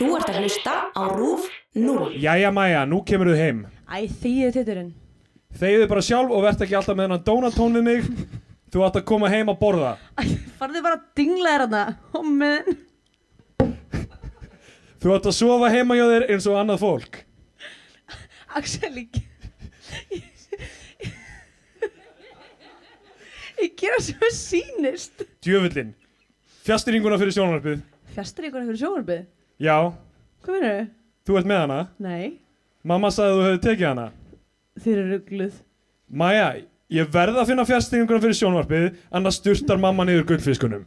Þú ert að hlusta á RÚF 0. Jæja Maja, nú kemur þú heim Æ, þýðið titturinn. Þegiðu bara sjálf og verð ekki alltaf með hennan dónatón við mig Þú átt að koma heim að borða Æ, farðu bara að dingla þér hana. Hommiðin. Þú átt að sofa heima hjá þér eins og annað fólk Axel, ég... Ég gera sem það sýnist. Djöfullin Fjastýringuna fyrir sjónvarpið Fjastur ykkur fyrir sjónarbið? Já, Hvað finnur þau? þú ert með hana Nei, Mamma sagði að þú hefði tekið hana þeir eru ruggluð. Maja, ég verð að finna fjastýringuna fyrir sjónvarpið Annars sturtar mamma niður gullfiskunum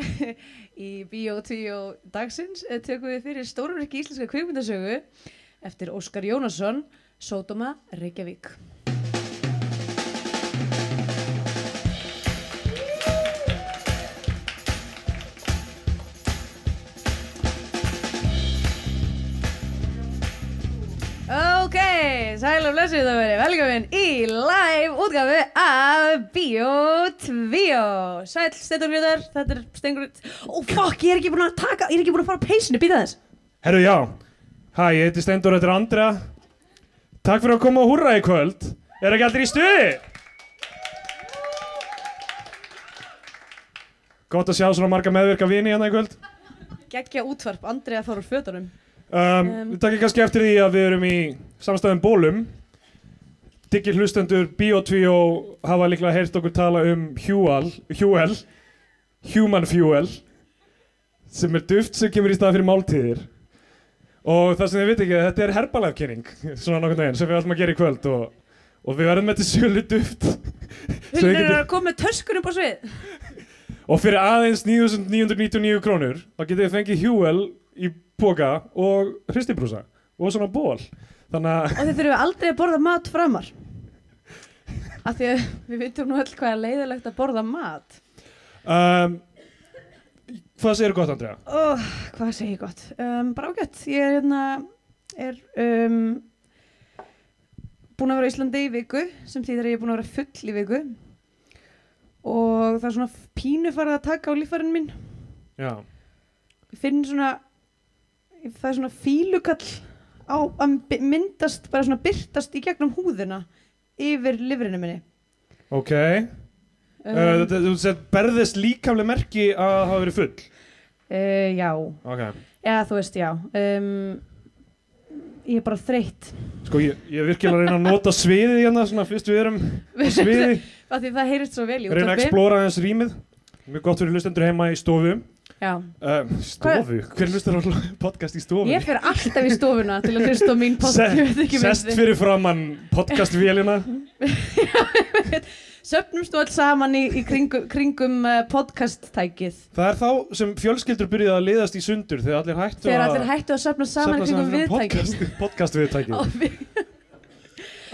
Í 2 dagsins eh, tökum við fyrir stórverki íslenska kvikmyndasögu eftir Óskar Jónasson, Sódóma, Reykjavík. Sæl og blessuð það verið velkomin í live útgafu af 2 Sæl, Steindur Gryðar, þetta er Steindur Ó, oh, fuck, ég er ekki búin að taka, ég er ekki búin að fara peysinu, býta þess Herru, já. Hæ, ég heiti Steindur, þetta er Andrea. Takk fyrir að koma og húrra í kvöld. Er ekki allir í stuði? Gott að sjá svona marga meðvirka vini hérna í kvöld. Gekkja útvarp, Andrea fór úr fötunum um, Um. Við takkir kannski eftir því að við erum í samstæðum bólum. Diggir hlustendur Biotvíó hafa líklega heyrt okkur tala um Huel, Huel Human Fuel sem er duft sem kemur í stað fyrir máltíðir. Og það sem þið veit ekki, þetta er herbalafkynning svona nokkurn veginn sem við ætlum að gera í kvöld og, og við verðum með til sölu duft. Við er getum- að koma með töskur upp á svið. Og fyrir aðeins 9.999 krónur þá getið þið fengið Huel í póka og hristibrúsa og svona ból þannig að Og þið þurfum aldrei að borða mat framar. Af því að við veitum nú öll hvað er leiðilegt að borða mat. Um, hvað segir gott Andrea? oh, Hvað segi ég gott? Um, bara ágætt, ég er hérna er um, búin að vera á Íslandi í viku sem þýðir að ég er búin að vera full í viku. Og það er svona pínu farið að taka á lífærin minn Já, ég finn svona það er svona fílukall á að myndast, bara svona byrtast í gegnum húðina yfir livrinu minni. Ok. Um, þetta, Þú sett berðist líkamlega merki að hafa verið full? Uh, já, Ok, eða þú veist já. Um, ég er bara þreytt. Sko ég, ég er virkilega að reyna að nota sviðið hérna svona fyrst við erum á sviði af því það heyrist svo vel í reyna að útvarpi. explora þess rýmið. Mjög gott fyrir hlustendur heima í stofu uh, Stofu? Hver hlustar á podcast í stofu? ég fer alltaf í stofuna til að hlusta á mín podcast Sest fyrir framann podcastvélina. Söpnumst þú alls saman í, í kringum, kringum uh, podcast-tækið? Það er þá sem fjölskyldur byrjuði að liðast í sundur þegar allir hættu þegar allir hættu að söpna saman í kringum viðtækið. podcast, viðtækið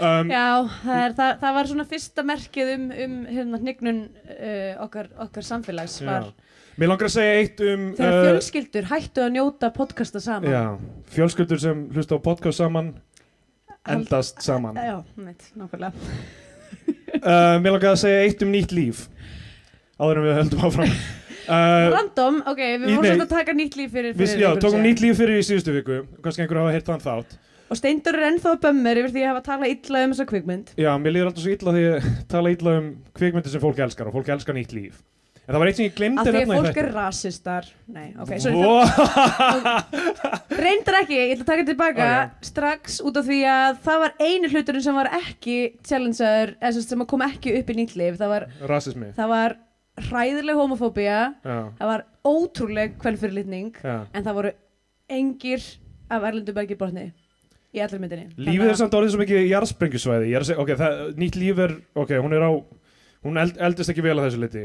um, Já, það, er, það, það var svona fyrsta merkið um, um hérna, hnignun uh, okkar, okkar samfélags var já. Mér langar að segja eitt um þegar uh, fjölskyldur hættu að njóta podcasta saman. Já, Fjölskyldur sem hlusta á podcast saman endast saman. Uh, Já, neitt, nákvæmlega. Mér langar að segja eitt um nýtt líf áður en við höldum áfram. Uh, Random, ok, við vorum svolítið að taka nýtt líf fyrir, Við fyrir já, ykkur tókum nýtt líf fyrir í síðustu viku. Kannski einhver hafa heyrt þann þátt. Og Steindur er ennþá að bömmur yfir því að hafa talað illa um þessa kvikmynd. Já, mér líður alltaf svo illa því að tala illa um kvikmyndir sem fólk elskar og fólk elskar nýtt líf En það var eitt sem ég glemdi Af því að nefna í fólk er rasistar. Nei, ok, það, Vó- Reyndar ekki, ég ætla að taka þetta tilbaka. Ok. strax út af því að það var einu hluturinn sem var ekki challengeaður, eða sem kom ekki upp í nýtt líf það var, Rasismi. það var hræðileg homofóbía. Já, það var ótrúleg kvelfyrirlitning já. En það voru engir af Erlendu Bergi brotni í allir myndinni. Lífið er samt orðið svo mikið jarðsprengjusvæði. Ég að ok, það, nýtt líf er, ok, hún er á Hún eld, eldist ekki vel að þessu liti.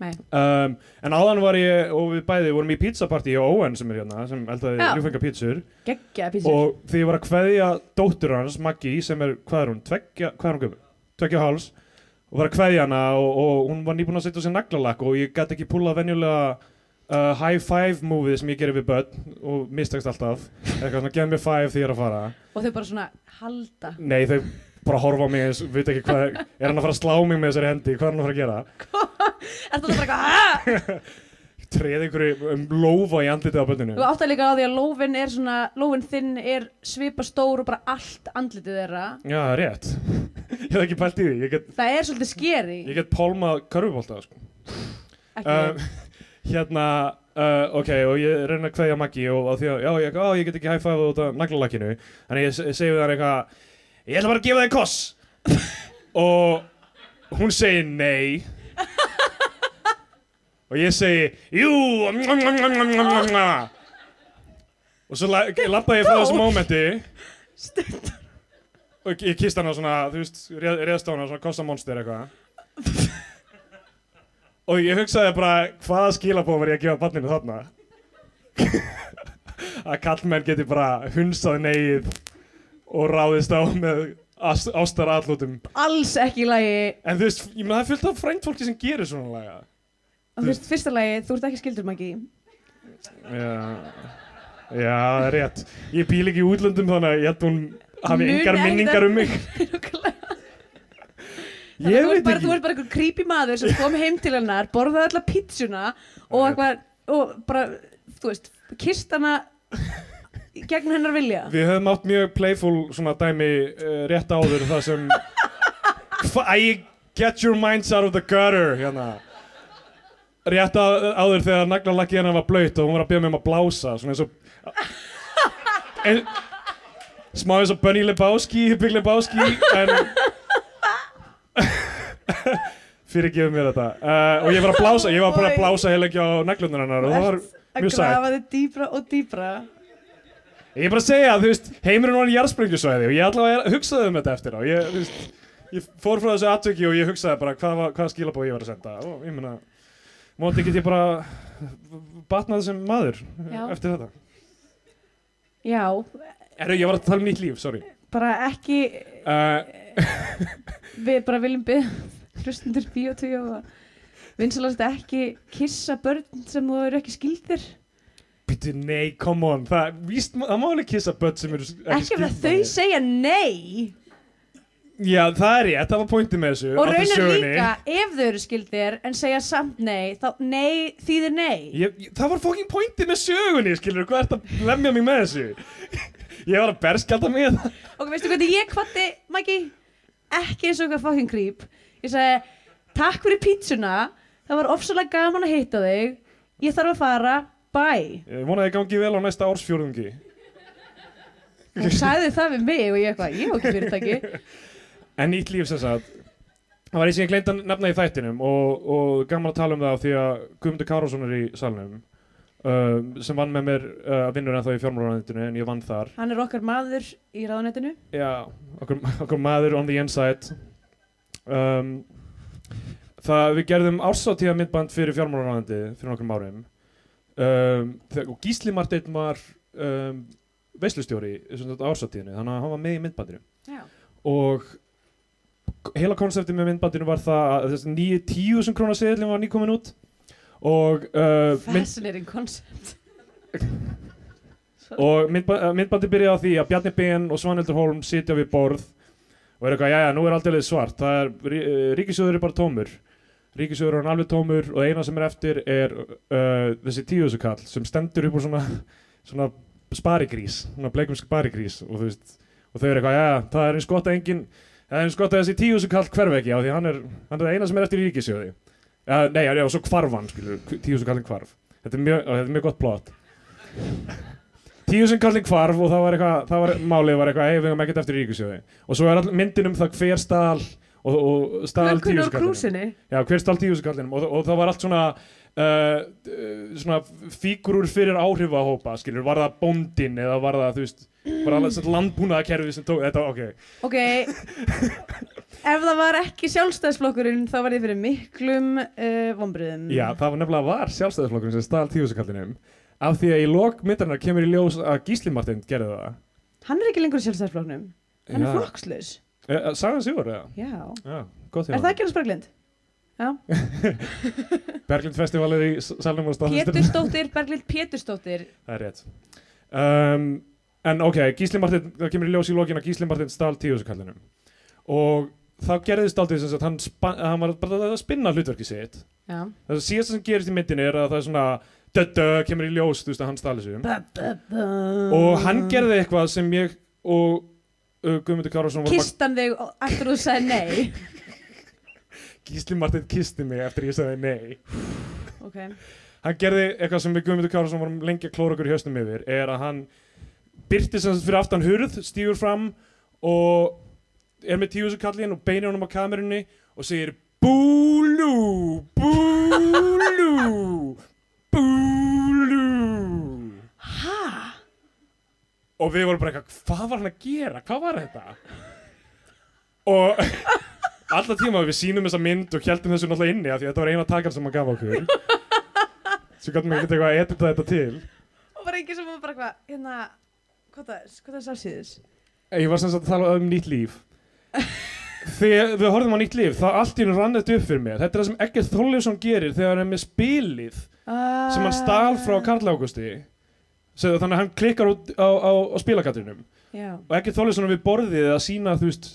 Um, En áðan var ég, og við bæði vorum í pizzapartí á Owen sem er hérna Sem eldaði Já. ljúfenga pizzur Og því var að kveðja dóttur hans, Maggi, sem er, hvað er hún, tveggja, hvað er hún gömur? Tveggja háls Og var að kveðja hana og, og hún var nýbúin að setja sér naglalakk Og ég gæti ekki púlað venjulega uh, high five movie sem ég gerir við börn Og mistakst alltaf. Eitthvað svona, gef mér five því ég er að fara. Og þau bara svona halda. Nei, þau bara horfa á mig eins, veit ekki hvað er hann að fara að slá mig með þessari hendi, hvað er hann að fara að gera er þetta bara eitthvað "Ah!" treð einhverju um lófa í andlitið á bönninu Þú áttar líka á því að lófin er svona, lófin þinn er svipa stór og bara allt andlitið þeirra. Já, það rétt Ég hef ekki pælt í því Ég get, Það er svolítið skeri. ég get pálmað körfubólta sko. Ekki um, Hérna uh, Ok, og ég reyna að kveðja Maggi og, og því að, já, ég, á, ég get ekki hæfað út af naglalakinu Þannig ég se- segi hann eitthvað Ég ætla bara að gefa þig koss. Og hún segir nei. Og ég segi Jú Og svo la- labbaði ég frá þessu mómenti. Stund. Og ég kist hann á svona, þú veist, réðst á svona kossamonster eitthvað. Og ég hugsaði bara, hvaða skilabóð var ég að gefa barninu þarna? að kallmenn geti bara hunsað neyið og ráðist á með ást- ástar aðlútum Alls ekki í lagi. En þú veist, ég meina það er fullt af frænt fólki sem gerir svona laga. Þú veist, fyrsta lagi, þú ert ekki skildur, Maggi. Já, já, það er rétt. Ég bíl ekki í útlöndum þannig að ég held hún hafi engar minningar um mig. Þannig Ég að þú veit ert bara, ekki. þú ert bara einhver creepy maður sem kom heim til hennar, borðaði alla pítsuna og og bara, þú veist, kist hana gegn hennar vilja. Við höfum átt mjög playful svona dæmi uh, rétt áður það sem I get your minds out of the gutter hérna rétt áður þegar naglalakki hennar var blöyt og hún var að byrja með um að blása svona eins og en, smá eins og Bunny Lebowski Big Lebowski en fyrir gefum mér þetta uh, og ég var að blása, ég var bara að blása heil ekki á naglunar hennar og það var að mjög sætt. grafa þið dýbra og dýbra. Ég er bara að segja að þú veist, heimurinn var í jarðsprengjusvæði og ég allavega hugsaði um þetta eftir á. Ég, þú veist, ég fór frá þessu aðtöki og ég hugsaði bara hvað, hvaða skilabóð ég var að senda og ég meina, móti get ég bara batnað sem maður Já. eftir þetta. Já, Er, ég var að tala um nýtt líf, sorry. bara ekki, Uh, við bara viljum byggja hlustundur bíotví og vinsalast ekki kissa börn sem þú eru ekki skildir. Býttu, nei, come on, það, víst, það má alveg kissa börn sem eru ekki, Ekki ef að þau segja nei. Já, það er rétt, það var pointið með þessu. Og af því raunar sögunni. líka, ef þau eru skildir en segja samt nei, þá nei þýðir nei. Ég, ég, það var fókin pointið með sögunni, skilur, hvað ert að lemja mig með þessu? Ég var að berskjálta mig það. Ok, veistu hvernig ég kvatti, Maggi? Ekki eins og eitthvað fucking creep. Ég sagði, takk fyrir pítsuna, það var ofsalega gaman að hitta þig, ég þarf að fara, bye. Ég vonaði að gangi vel á næsta ársfjórðungi. Hún sagði það við mig og ég eitthvað, ég hef ekki fyrirtæki. En nýtt líf sem sagt Það var eins og ég gleyndi að nefna í þættinum og, og gaman að tala um það því að Guðmundur Kárásson er í salnum um, sem vann með mér uh, vinnur ennþá í fjármálaranitinu en ég vann þar Hann er okkar maður í ráðanettinu. Já, okkur, okkur maður on the inside um, Það við gerðum ársáttíða myndband fyrir fjármálaraniti fyrir nokkrum árum um, og Gísli Marteinn var um, veislustjóri á ársáttíðinu þannig að hann var með í myndbandinu Já. og heila konseptið með myndbandinu var það að þessi nýju tíu sem krónar seðlum var nýkomin út og, uh, Fascinating concept. og myndba, uh, myndbandið byrjaði á því að Bjarni Ben og Svanhildur Holm sitja við borð og er eitthvað, jæja, nú er aldrei svart það er, uh, ríkissjóður er bara tómur ríkissjóður er hann alveg tómur og eina sem er eftir er uh, þessi tíðusukall sem stendur upp úr svona, svona sparigrís, svona bleikum sparigrís og veist, og þau eru eitthvað, jæja, það er eins gott að engin það er eins gott að þessi tíðusukall hverf ekki. Á því hann er, hann er eina sem er eftir í ríkissjóði. Uh, nei, já, já, og svo hvarf hann, skilur tíðusukallin hvarf, þetta er mjög, þetta er mjög gott plott tíu sem kallin hvarf og það var eitthvað, það var málið var eitthvað, hei við hefum ekkert eftir ríkisjóði og svo er all myndin um það hver stál og, og stál tíu Lönkunur sem á krúsinni. já, hver stál tíu sem kallinum og, og það var allt svona uh, svona fígurur fyrir áhrifahópa skilur, var það bóndin eða var það, þú veist var það landbúnaðakerfi sem tók, þetta, ok Ok, ef það var ekki sjálfstæðsflokkurinn þá var ég fyrir miklum uh, vonbriðum. já, það var nefnilega var sjálfstæðisflokkurinn sem stál tíu sem kallinum af því að í lok myndarinnar kemur í ljós að Gísli Martin gerði það Hann er ekki lengur sjálfstæðsflokknum. Hann er Já. flokkslaus. Eh, Sagan Sigur? Já. Já, hjá Er það ekki alveg spraglind? Já. Berglind Festival er í salnum og staðfestur. Pétursdóttir, Berglind Pétursdóttir. Það er rétt. Um, en ok, Gísli Martin, það kemur í ljós í lokin að Gísli Martin stál tíusukallinum. Og þá gerðist aldrei sem sagt hann, hann var bara að spinna hlutverki sitt Já. það síðasta sem gerist í myndinni er að það er svona dödö, kemur í ljós, þú veist að hann stali sig og hann gerði eitthvað sem ég og Guðmundur Kárásson vorum að- Kist hann þig eftir að þú sagði nei. Gísli Martin kisti mig eftir ég sagði nei. Ok, hann gerði eitthvað sem við Guðmundur Kárásson vorum lengi að klóra okkur í haustum yfir er að hann byrti sem fyrir aftan hurð stígur fram og er með tíusu kallin og beinir honum á kamerunni og segir Búlú Búlú Búlú og við vorum bara eitthvað, hvað var hann að gera? Hvað var þetta? Og alla tíma við sínum þessa mynd og heldum þessu náttúrulega inni af því að þetta var eina takan sem hann gaf okkur. Svo gætum við ekki eitthvað að edita þetta til. Og bara ekki sem var bara hvað, hérna Hvað það er, hvað það er sársýðis ég var sem sagt að tala um nýtt líf. Þegar við horfum á nýtt líf þá allt í hennu rann þetta upp fyrir mér. Þetta er það sem Egert Þorleifsson gerir þegar hann er með spilið sem hann stál frá Karl Águsti Segðu, þannig að hann klikkar út á, á, á spilakatrinum og ekki Þorleifsson er við borðið að sína þú veist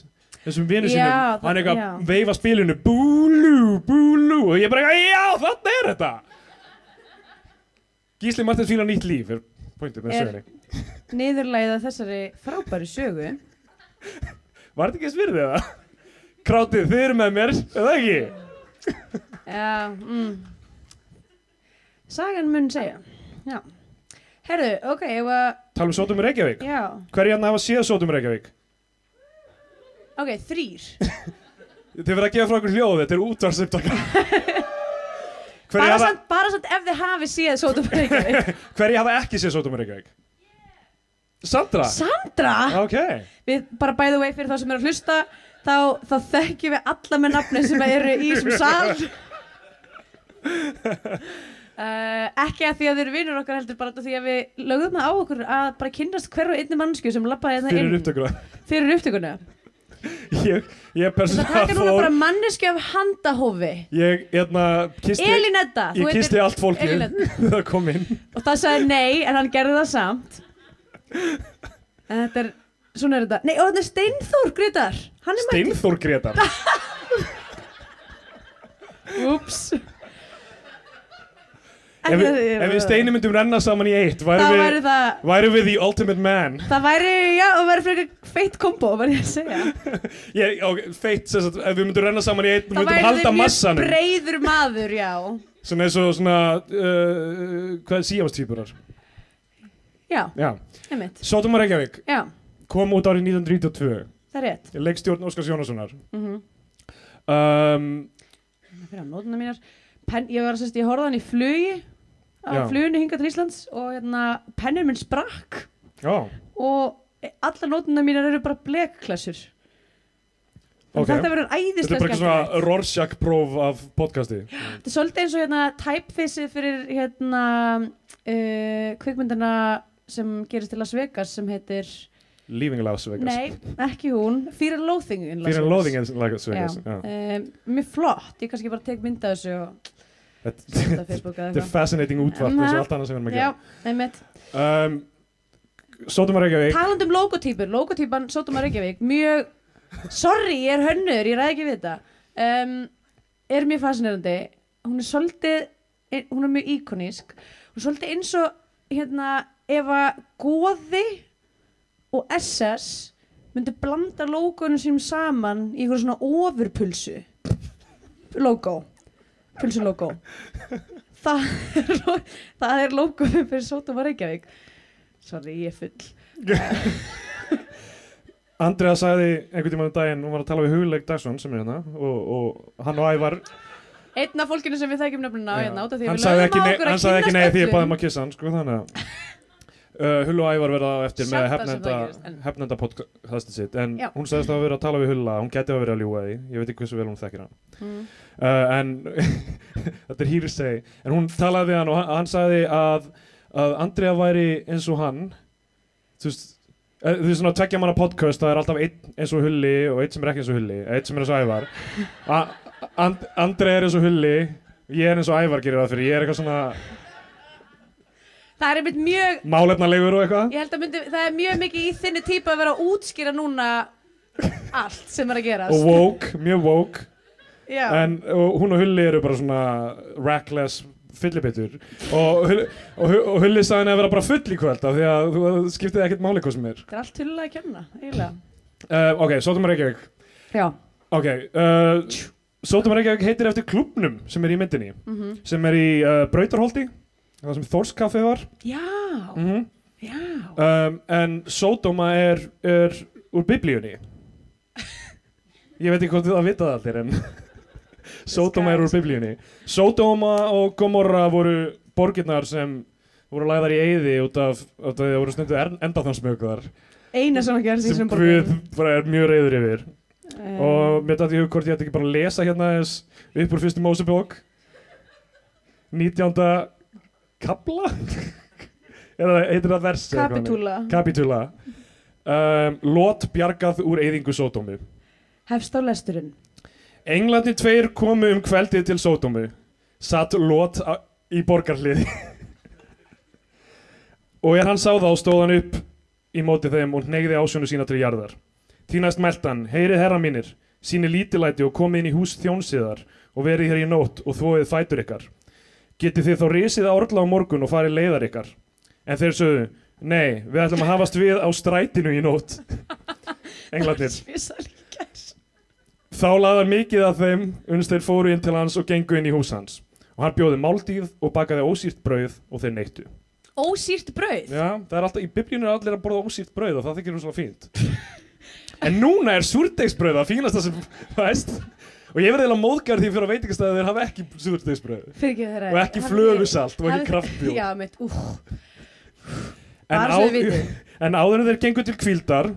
þessum vinnu sínum. Hann eitthvað veifa spilinu búlú, búlú. Og ég bara já, þetta er þetta. Gísli Martins fíla nýtt líf er pointið með sögunni. niðurlæða þessari frábæri sögu? Var þetta ekki eins virðið það? Krátið, þið eru með mér, eða ekki? Já, mm. Sagan mun segja. Já Herðu, ok, ég var, Tala um Sótum í Reykjavík? Já. Hverju hann hafa séð Sótum í Reykjavík? Ok, þrýr Þið verða að gefa frá okkur hljóð, þetta er útvarsiptaka Hverju bara hafa, bara samt ef þið hafi séð Sótum Reykjavík. Hverju hafa ekki séð Sótum í Reykjavík? Sandra? Sandra? Ok. Við bara by the way fyrir þá sem eru að hlusta þá, þá þekkjum við alla með nafni sem eru í þessum sal Uh, ekki að því að þið eru vinnur okkar heldur bara því að við lögðum það á okkur að bara kynnast hverju einni mannsku sem lappaði hérna Fyrir inn. upptökuna fyrir upptökuna Ég, ég Það persónulega taka núna fór bara mannesku af handahófi Ég, hérna, kisti Elinetta Ég kisti allt fólkið. Það kom inn. Og það sagði nei en hann gerði það samt. En þetta er svona er þetta. Nei og þetta er Steinþór mættur. Steinþór Gretar Úps Ef, við- ef við Steini myndum renna saman í eitt þá væri við, það væru við the ultimate man. Það væri, já, það væri frekar feitt kombo væri ég að segja. Ég, ok, Feitt, sem sagt, ef við myndum renna saman í eitt Við það myndum væri þið mjög massanum. breiður maður, já. Svona eins og svona uh, Hvað er síamastýpurar? já, Já. Sótum að Reykjavík já, Kom út árið 1932 það er rétt. Leikstjórn Óskars Jónassonar. Mm um, fyrir að nótuna mínar. Pen, ég var að sérst, ég horfði hann í flugi á fluginu hingað til Íslands og hérna, pennur minn sprakk. Já, og allar nótuna mínar eru bara blekklessur ok. þetta verður Þetta er æðislega bara eitthvað svona Rorschach próf af podcasti. Þetta er svolítið eins og hérna typefaceið fyrir hérna uh, kvikmyndina sem gerist til Las Vegas sem heitir, Leaving Las Vegas. Nei, ekki hún. Fear and Loathing in Las Vegas. Loðing in Las Vegas Já. Já. Um, Mér flott, ég kannski bara tek mynda þessu og Þetta er eitthvað. fascinating eins og allt annað sem við erum að gera um, Sótum að Reykjavík. Talandi um logotýpur, logotýpan Sótum að Reykjavík Mjög, sorry, ég er hönnur, ég ræði ekki við þetta. Um, Er mjög fascinerandi. Hún er svolítið, hún er mjög íkonísk. Hún er svolítið eins og hérna, ef að Góði og SS myndi blanda logonum sínum saman í einhverjum svona ofurpulsu logo pulsu logo það er, það er logo fyrir Sótum að Reykjavík sorry, ég er full Andrea sagði einhvern tímann um daginn, hún var að tala við Hugleik Dagsson sem er hérna og, og hann og Ævar Einn af fólkinu sem við þekkjum nefnina á Já. hérna út af því að hann við sagði lögum ekki, á nei, okkur að hann sagði ekki nei því ég baði um að kissa hann sko þannig að uh, Hull og Ævar verða á eftir með það sem hefnenda, það podcastið sitt en Já. hún sagðist að vera að tala við Hulla hún geti að vera að ljúga því, ég veit ekki hversu vel hún þekkir hann Mm. Uh, en þetta er hearsay en hún talaði við hann og hann, sagði að, að Andrea væri eins og hann. Þú veist eh, þú veist svona tveggja manna podcast það er alltaf einn eins og Hulli og einn sem er ekki eins og Hulli einn sem er eins og Ævar. A- And, Andrea er eins og Hulli ég er eins og Ævar gerir það fyrir. Ég er eitthvað svona Það er einmitt mjög málefnalegur og eitthvað. Ég held að myndi, það er mjög mikið í þinni típu að vera að útskýra núna allt sem er að gerast. Og woke, mjög woke en og hún og Hulli eru bara svona reckless fyllibittur og, og, og Hulli sagði henni að vera bara full í kvöld af því að þú það skiptið ekkert máli hvað sem er. Þetta er allt tullulega að kenna, eiginlega. Uh, ok, Sótum Reykjavík. Já, ok, uh, Sótum Reykjavík heitir eftir klubnum sem er í myndinni mhm. sem er í uh, Brautarholti það sem Þórskaffi var. Já, mm já. Um, en Sódóma er, er úr biblíunni. Ég veit ekki hvort þið að vita það allir en Sódóma er úr biblíunni. Sódóma og Gomorra voru borgirnar sem voru lagðar í eyði út af, því að voru stundu endaþansmjögðar Eina sem að gerst í sem bara er mjög reyður yfir. Eh, og mér dætti hug hvort ég ætti ekki bara að lesa hérna þess upp úr fyrstu Mósebók. 19. kabla eða heitir það vers eða eitthvað þannig? Kapitúla Kapitúla um, Lot bjargað úr eyðingu Sódómu. Hefst á lesturinn Englarnir tveir komu um kveldið til Sódómu. Satt Lot á- í borgarliði Og er hann sá þá stóð hann upp í móti þeim og hnegði ásjónu sína til jarðar. Mælt hann, heyrið herra mínir síni lítilæti og komið inn í hús þjónsiðar og verið hér í nótt og þvóið fætur ykkar. Getið þið þá risið að orla á morgun og farið leiðar ykkar? En þeir sögðu, nei, við ætlum að hafast við á strætinu í nótt. Líkæs Þá laðar mikið af þeim uns þeir fóru inn til hans og gengu inn í hús hans. Og hann bjóði máltíð og bakaði ósýrt brauð og þeir neittu. Ósýrt brauð? Já, það er alltaf, í biblíunum er allir að borða ósýrt brauð og það þykir rosalega fínt. En núna er súrdegsbrauð að fínast það sem fæst. Og ég verði eiginlega móðgar því fyrir að veitingastæði þeir hafa ekki súrdegsbrauð. Fyrir ekki þeirra. Og ekki flöfusalt og ekki kraftbjóð. Já, mitt, úh En, áður en þeir gengu til kvíldar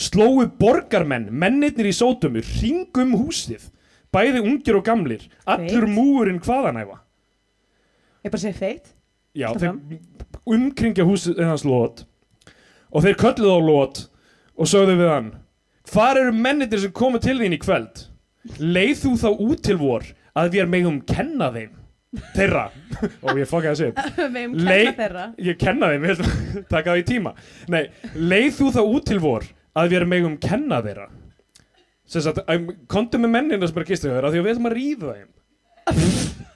slóu borgarmenn, mennirnir í sótumu, ringum húsið, bæði ungir og gamlir, allur Feit. múurinn hvaðanæfa. Ég bara segi feitt Já, Haltu þeir umkringja húsið hans Lot. Og þeir kölluðu á Lot og sögðu við hann Hvar eru mennir sem komu til þín í kvöld? Leið þú þá út til vor að við megum kenna þeim þeirra? Og ég fokkaði þessu upp Við um Lei- kenna þeirra. Ég kenna þeim, ég ætla að taka það í tíma. Nei, leið þú þá út til vor að við megum kenna þeirra. Komdu með mennina sem er að gista hjá þeirra því að við ætlum að ríða þeim.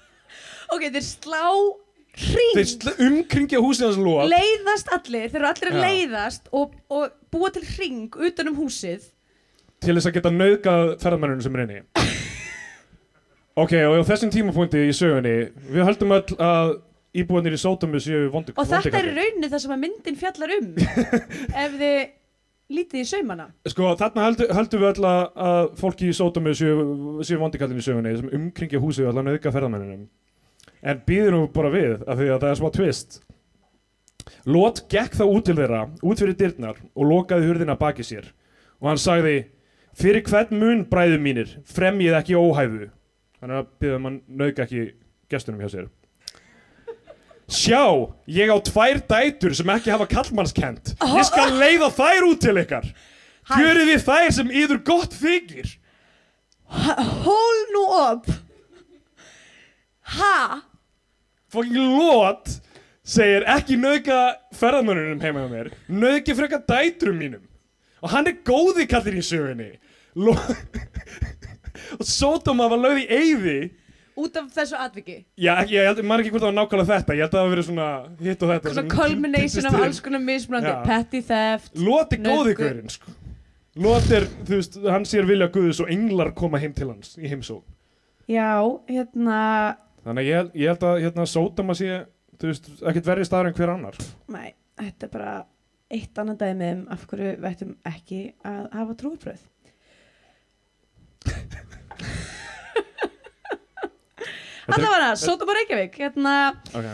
Ok, þeir slá hring. Þeir umkringja húsið hans Lot Leiðast allir, þeir eru allir að Já. leiðast og, og búa til hring utan um húsið. Til þess að geta nauðgað ferðamennunum sem er inni. Ok, og á þessum tímapunkti í sögunni við höldum öll að íbúinir í Sótomu séu vondi Og þetta er í rauninni það sem að myndin fjallar um. Ef þið lítið í saumana. Sko, þarna höldum, höldum við öll að, fólki í Sótomu séu, vondikallin í sögunni sem umkringja húsið og allan nauðga ferðamennunum. En býður nú bara við af því að það er smá twist. Lot gekk þá út til þeirra út fyrir dyrnar og lokaði hurðina baki sér. Og hann sagði fyrir hvern mun bræðu mínir fremjið ekki óhæfu? Hann er að býða um að nauðga ekki gestunum hjá sér Sjá, ég á tvær dætur sem ekki hafa kallmannskent Ég skal leiða þær út til ykkar. Gjörið þið þær sem yður gott þykir. Hold nú upp Ha? Fucking Lot segir ekki nauðga ferðamönnunum heima hjá mér Nauðgi frekar dætrum mínum. Og hann er góði kallir í sögunni. Lo Og Sódóma var lögð í eyði Út af þessu atviki? Já, ekki- ég held, maður ekki hvort það var nákvæmlega þetta. Ég held að það hafi verið svona hitt og þetta Svona culmination af alls konar mismunandi. Petty theft er góði gaurinn sko. Lot er, þú veist, hann sér vilja Guðus og englar koma heim til hans í heimsókn. Já, hérna Þannig ég, held- ég held að hérna, Sódóma sé, þú veist, ekkert verri staður en hver annar. Nei, þetta er bara eitt annan dæmi um af hverju við ættum ekki að hafa er- Allavega, Sótum og Reykjavík hérna, Ok,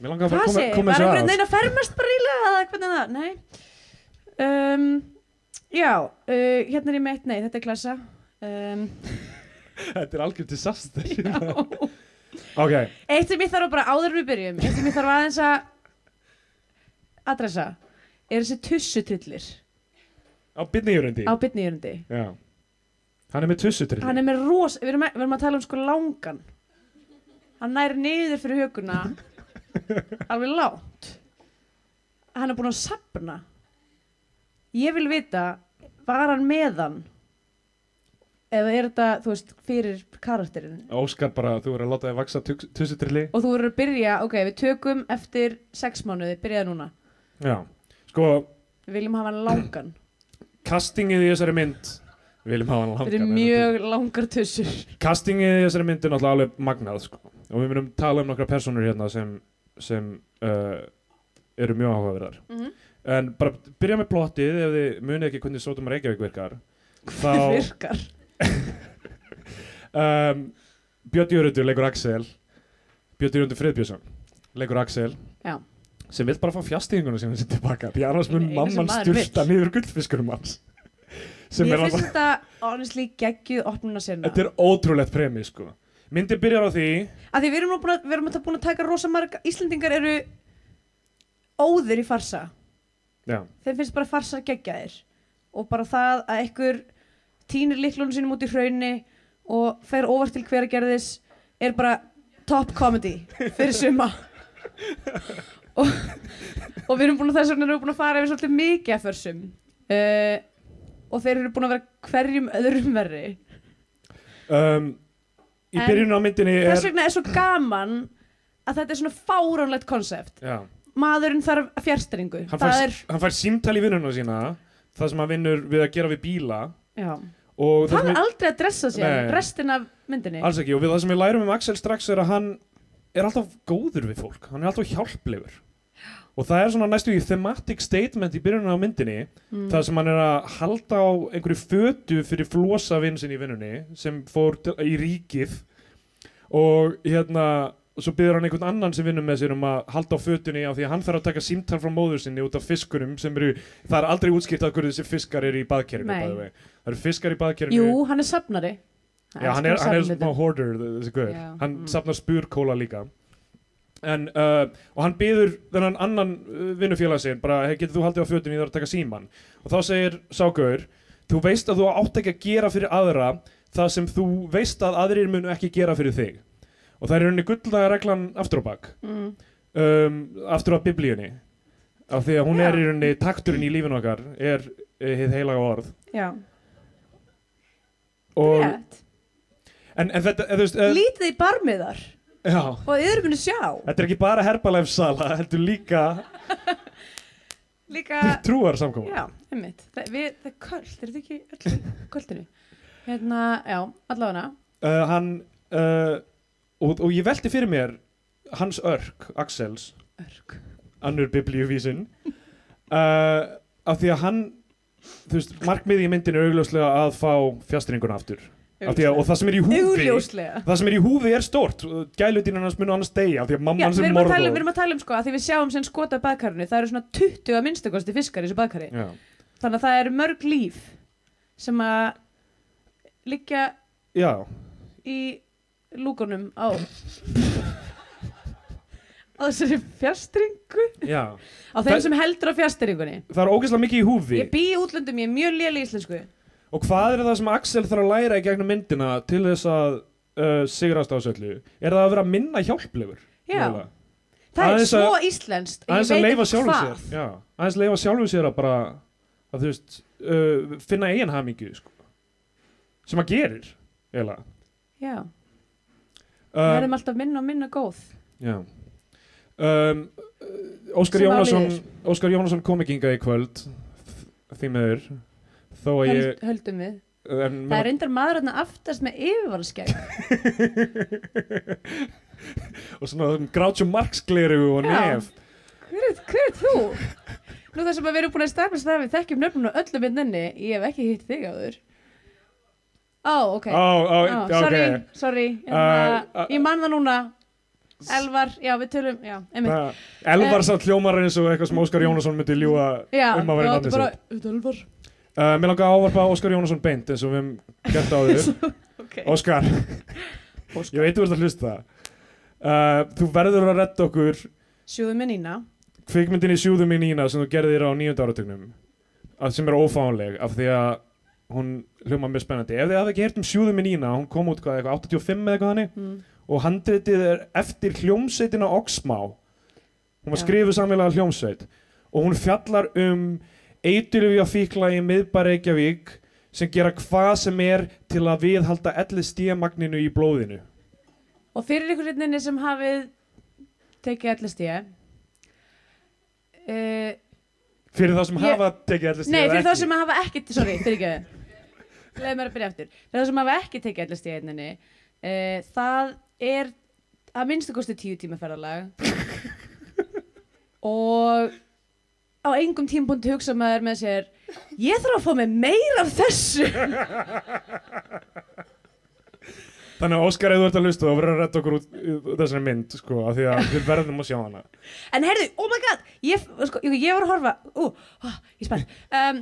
mér langar að koma, koma þessu að veginn að fermast bara ílega eða hvernig er það, nei. Um, Já, uh, hérna er ég meitt, nei, þetta er klassa. Um, Þetta er algjör disaster. Já. Ok, Eitt sem ég þarf að bara áður við byrjum Eitt sem ég þarf aðeins að adressa er þessi tussutrillir á byrniðjurundi á bytniðurundi Já. Hann er með tussutrill hann er með ros, við erum, við erum að tala um sko langan hann nær niður fyrir höguna alveg lágt. Hann er búinn að sapna ég vil vita var hann með hann? Eða er þetta, þú veist, fyrir karakterinn? Óskar bara, þú verður að láta þig vaksa tussutrilli og þú verður að byrja, ok, við tökum eftir sex mánuði, byrjaði núna. Já, sko, við viljum hafa hann langan. Castingið í þessari mynd Við viljum hafa hann langan þetta er mjög langar tussur. Castingið í þessari mynd er náttúrulega alveg magnað sko. Og við myndum tala um nokkra personur hérna sem, sem uh, eru mjög áhugaverðar. Mm -hmm. en bara byrja með plottið ef þið munið ekki hvernig Sótum Reykjavík virkar þá virkar? Um, Björn Jörundur leikur Axel. Björn Jörundur Friðbjörnsson leikur Axel. Já. sem vil bara fá fjastinguna sem hann tilbaka því annars mun mamman styrta niður gullfiskurum hans. Er finnst þetta honestly geggjuð opnuna sinna þetta er ótrúlegt premi sko myndin byrjar á því að því við erum búin að, við erum búin að taka rosa marga Íslendingar eru óðir í farsa. Já, þeim finnst bara farsar geggjaðir. Og bara það að einhver týnir liklunum sínum út í hraunni og fer óvart til hveragerðis er bara top comedy fyrir suma. Og, og við erum búin að þess vegna erum við búin að fara yfir svolítið mikið af försum. Uh, og þeir eru búin að vera hverjum öðrum verri. Um, í En byrjun á myndinni er þess vegna er svo gaman að þetta er svona fáránlegt konsept. Já, maðurinn þarf fjärstringu hann, fær, er hann fær símtal í vinnuna sína það sem hann vinnur við að gera við bíla. Já. og það er aldrei að dressa sér restin af myndinni. Alls ekki, og við það sem við lærum um Axel strax er að hann er alltaf góður við fólk, hann er alltaf hjálplegur og það er svona næstu í thematic statement í byrjunum á myndinni Mm. það sem hann er að halda á einhverju fötu fyrir flosa vinn sinn í vinnunni sem fór til, í ríkið og hérna svo byrður hann einhvern annan sem vinnur með sér um að halda á fötunni af því að hann þarf að taka símtal frá móður sinni út af fiskunum sem eru, það er aldrei útskipt að hverju þessi fiskar eru í way. það eru fiskar í baðkerfinu Jú, hann er safnari Já, hann er, hann er svona hoarder, þessi guður. Hann mm. safnar spurkóla líka. En, uh, og hann byður þennan annan uh, vinnufélag sinn, bara, hey, getur þú haldið á fötunni, ég þarf að taka síman. Og þá segir Ságauður, þú veist að þú átt ekki að gera fyrir aðra það sem þú veist að aðrir munu ekki gera fyrir þig. Og það er rauninni gullnaga reglan aftur á bak, mm. um, aftur á biblíunni. Af því að hún Já. er í rauninni, takturinn í lífinu okkar, er uh, hið heilaga orð. Já, Og, en, en þetta, eða, veist, uh, Lítið í barmiðar já. og þið eru muni sjá. Þetta er ekki bara Herbalife sala, heldur líka Líka, trúar samkoma. já, einmitt. Það, við, það er köld, er þetta ekki öll í kvöldinu Hérna, já, allavega. Uh, hann, uh, og, og ég velti fyrir mér hans örk, Axels, Örg annur biblíuvísin, uh, af því að hann, þú veist, markmiði í myndinu er augljóslega að fá fjastringuna aftur. Af því að, og það sem er í húfi, það sem er í húfi er stórt, gælutinn hans munu annars deyja, af því að Já, mamman við sem erum, að tala, um- við erum að tala um sko að því við sjáum sem skota baðkarinu það eru svona 20 að minnstakosti fiskar í þessu baðkari Já, þannig að það eru mörg líf sem að liggja já, í lúkunum á á þessari fjastringu já. á þeim sem heldur á fjastringunni Það er ógeðslega mikið í húfi. ég bý í útlöndum, ég er mjög léli í íslensku Og hvað er það sem Axel þarf að læra í gegnum myndina til þess að uh, sigrast á söllu? Er það að vera minna hjálplegur? Já. mögulega? það er svo að- íslenskt ég að veit ekki hvað. sér. Já, aðeins leifa sjálfu sér að bara, að þú veist, uh, finna eigin hamingju, sko. Sem að gerir, eiginlega. já, Um, verðum alltaf minna og minna góð já. Um, Óskar Jónasson, kom ekki hingað í kvöld, því meður, þó að ég... Höld, höldum við. En, það er reyndar maður hérna aftast með yfirvalskæk og svona Groucho Marx gleru og nef. hver, er- hver er þú? nú sem að við erum búin að stafla það við þekkjum nöfnum og öllum minninni ég hef ekki hitt þig áður. Ó, ok. Ó, ó, Ó, ok. sorry, sorry. Uh, uh, ég man það núna. Elvar, já við tölum já, einmitt. Það- Elvar samt hljómar eins og eitthvað sem Óskar Jónasson myndi ljúa já, um að vera er þetta er Elvar uh, Mér langar að ávarpa Óskar Jónasson beint eins og við hefum gert á þau ok, Óskar, ég veit þú ert að hlusta. Uh, Þú verður að redda okkur sjóðu með Nína. kvikmyndin í sjúðum í Nína sem þú gerðir á nýjönda áratögnum sem er ófánleg af því að hún hljóma mjög spennandi. Ef þið hafði ekki heyrt um sjúðum í Nína hún kom út hvað, eitthvað 85 eða eitthvað hannig mm. og handritið er eftir hljómsveitina Oxmá. Hún var skrifuð samfélaga hljómsveit. Og hún fjallar um eiturlifja fíkla í miðbæri Reykjavík sem gera hvað sem er til að viðhalda LSD-magninu í blóðinu. Og fyrir ykkur hérna sem hafið tekið LSD uh, fyrir það sem Ég- hafa tekið LSD Nei, eða fyrir þá sem hafa ekki Sorry, fyrir ekki. Leðum mér að byrja Fyrir þá sem hafa ekki tekið LSD hérna uh, Það er að minnstu kosti tíu tíma ferðalag. Og á engum tímpunkti hugsa maður með sér Ég þarf að fá mig meira af þessu. Þannig að Óskar, ef þú ert að hlusta þá verður að redda okkur út þessari mynd sko, af því að við verðum að sjá hana. En heyrðu, oh my god Ég, sko, ég, var að horfa Ú, ó, ég um,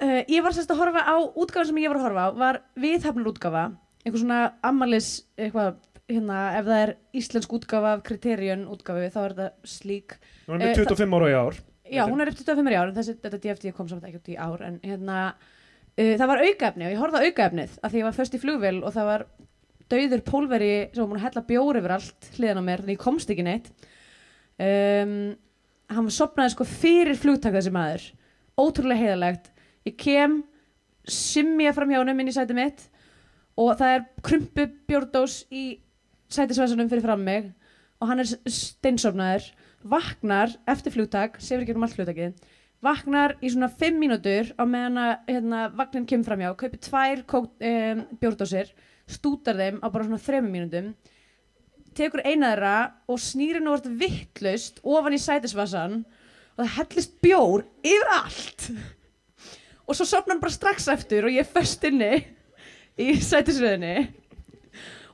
uh, Ég var sérst að horfa á Útgáfan sem ég var að horfa á Var viðhafnur útgáfa Einhver svona ammalis Eitthvað, hérna, ef það er íslensk útgáfa af kriteríun útgáfi Þá er þetta slík. Hún er með Eh, 25 ára í ár Já, hún er upp til 25 í ár. En þessi, þetta DFT kom samt ekki út í ár En hérna, uh, það var aukaefni Og ég horfði á aukaefnið Af því ég var först í flugvél Og það var dauður pólveri Sem var múin að hella bjór yfir allt Hliðan á mér Þannig ég komst ekki neitt. Um, hann sopnaði sko fyrir flugtak þessi maður. Ótrúlega heiðalegt ég kem simja fram hjá honum inn í sæti mitt og það er krumpu bjórdós í sætisvæsanum fyrir fram mig og hann er steinsopnaður vaknar eftir flugtak sefur ekki um allt flugtakið vaknar í svona 5 mínútur á meðan að hérna, vagnin kemur fram hjá kaupir tvær um, bjórdósir stútar þeim á bara svona 3 mínútum tekur eina þeirra og snýrir nú orðið vittlaust ofan í sætisvassan og það hellist bjór yfir allt. Og svo sopnar hann bara strax eftir og ég er föst inni í sætisvöðinni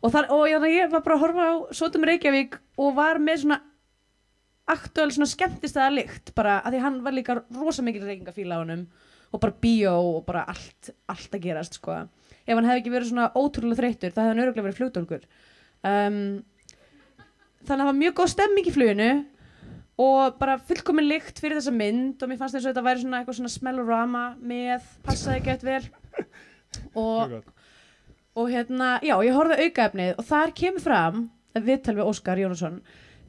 og, og ég var bara að horfa á Sotum Reykjavík og var með svona aktuál svona skemmtistæða lykt bara að því hann var líka rosa mikil reykingafíla á honum og bara bíó og bara allt, allt að gerast sko. Ef hann hefði ekki verið svona ótrúlega þreyttur það hefði hann öruglega verið flugdólkur um, þannig að það var mjög góð stemming í fluginu og bara fullkomin lykt fyrir þessa mynd og mér fannst eins og þetta væri svona eitthvað svona smellorama með passaði gett vel. Og, og hérna, já, ég horfði aukaefnið og þar kemur fram viðtal við Óskar Jónasson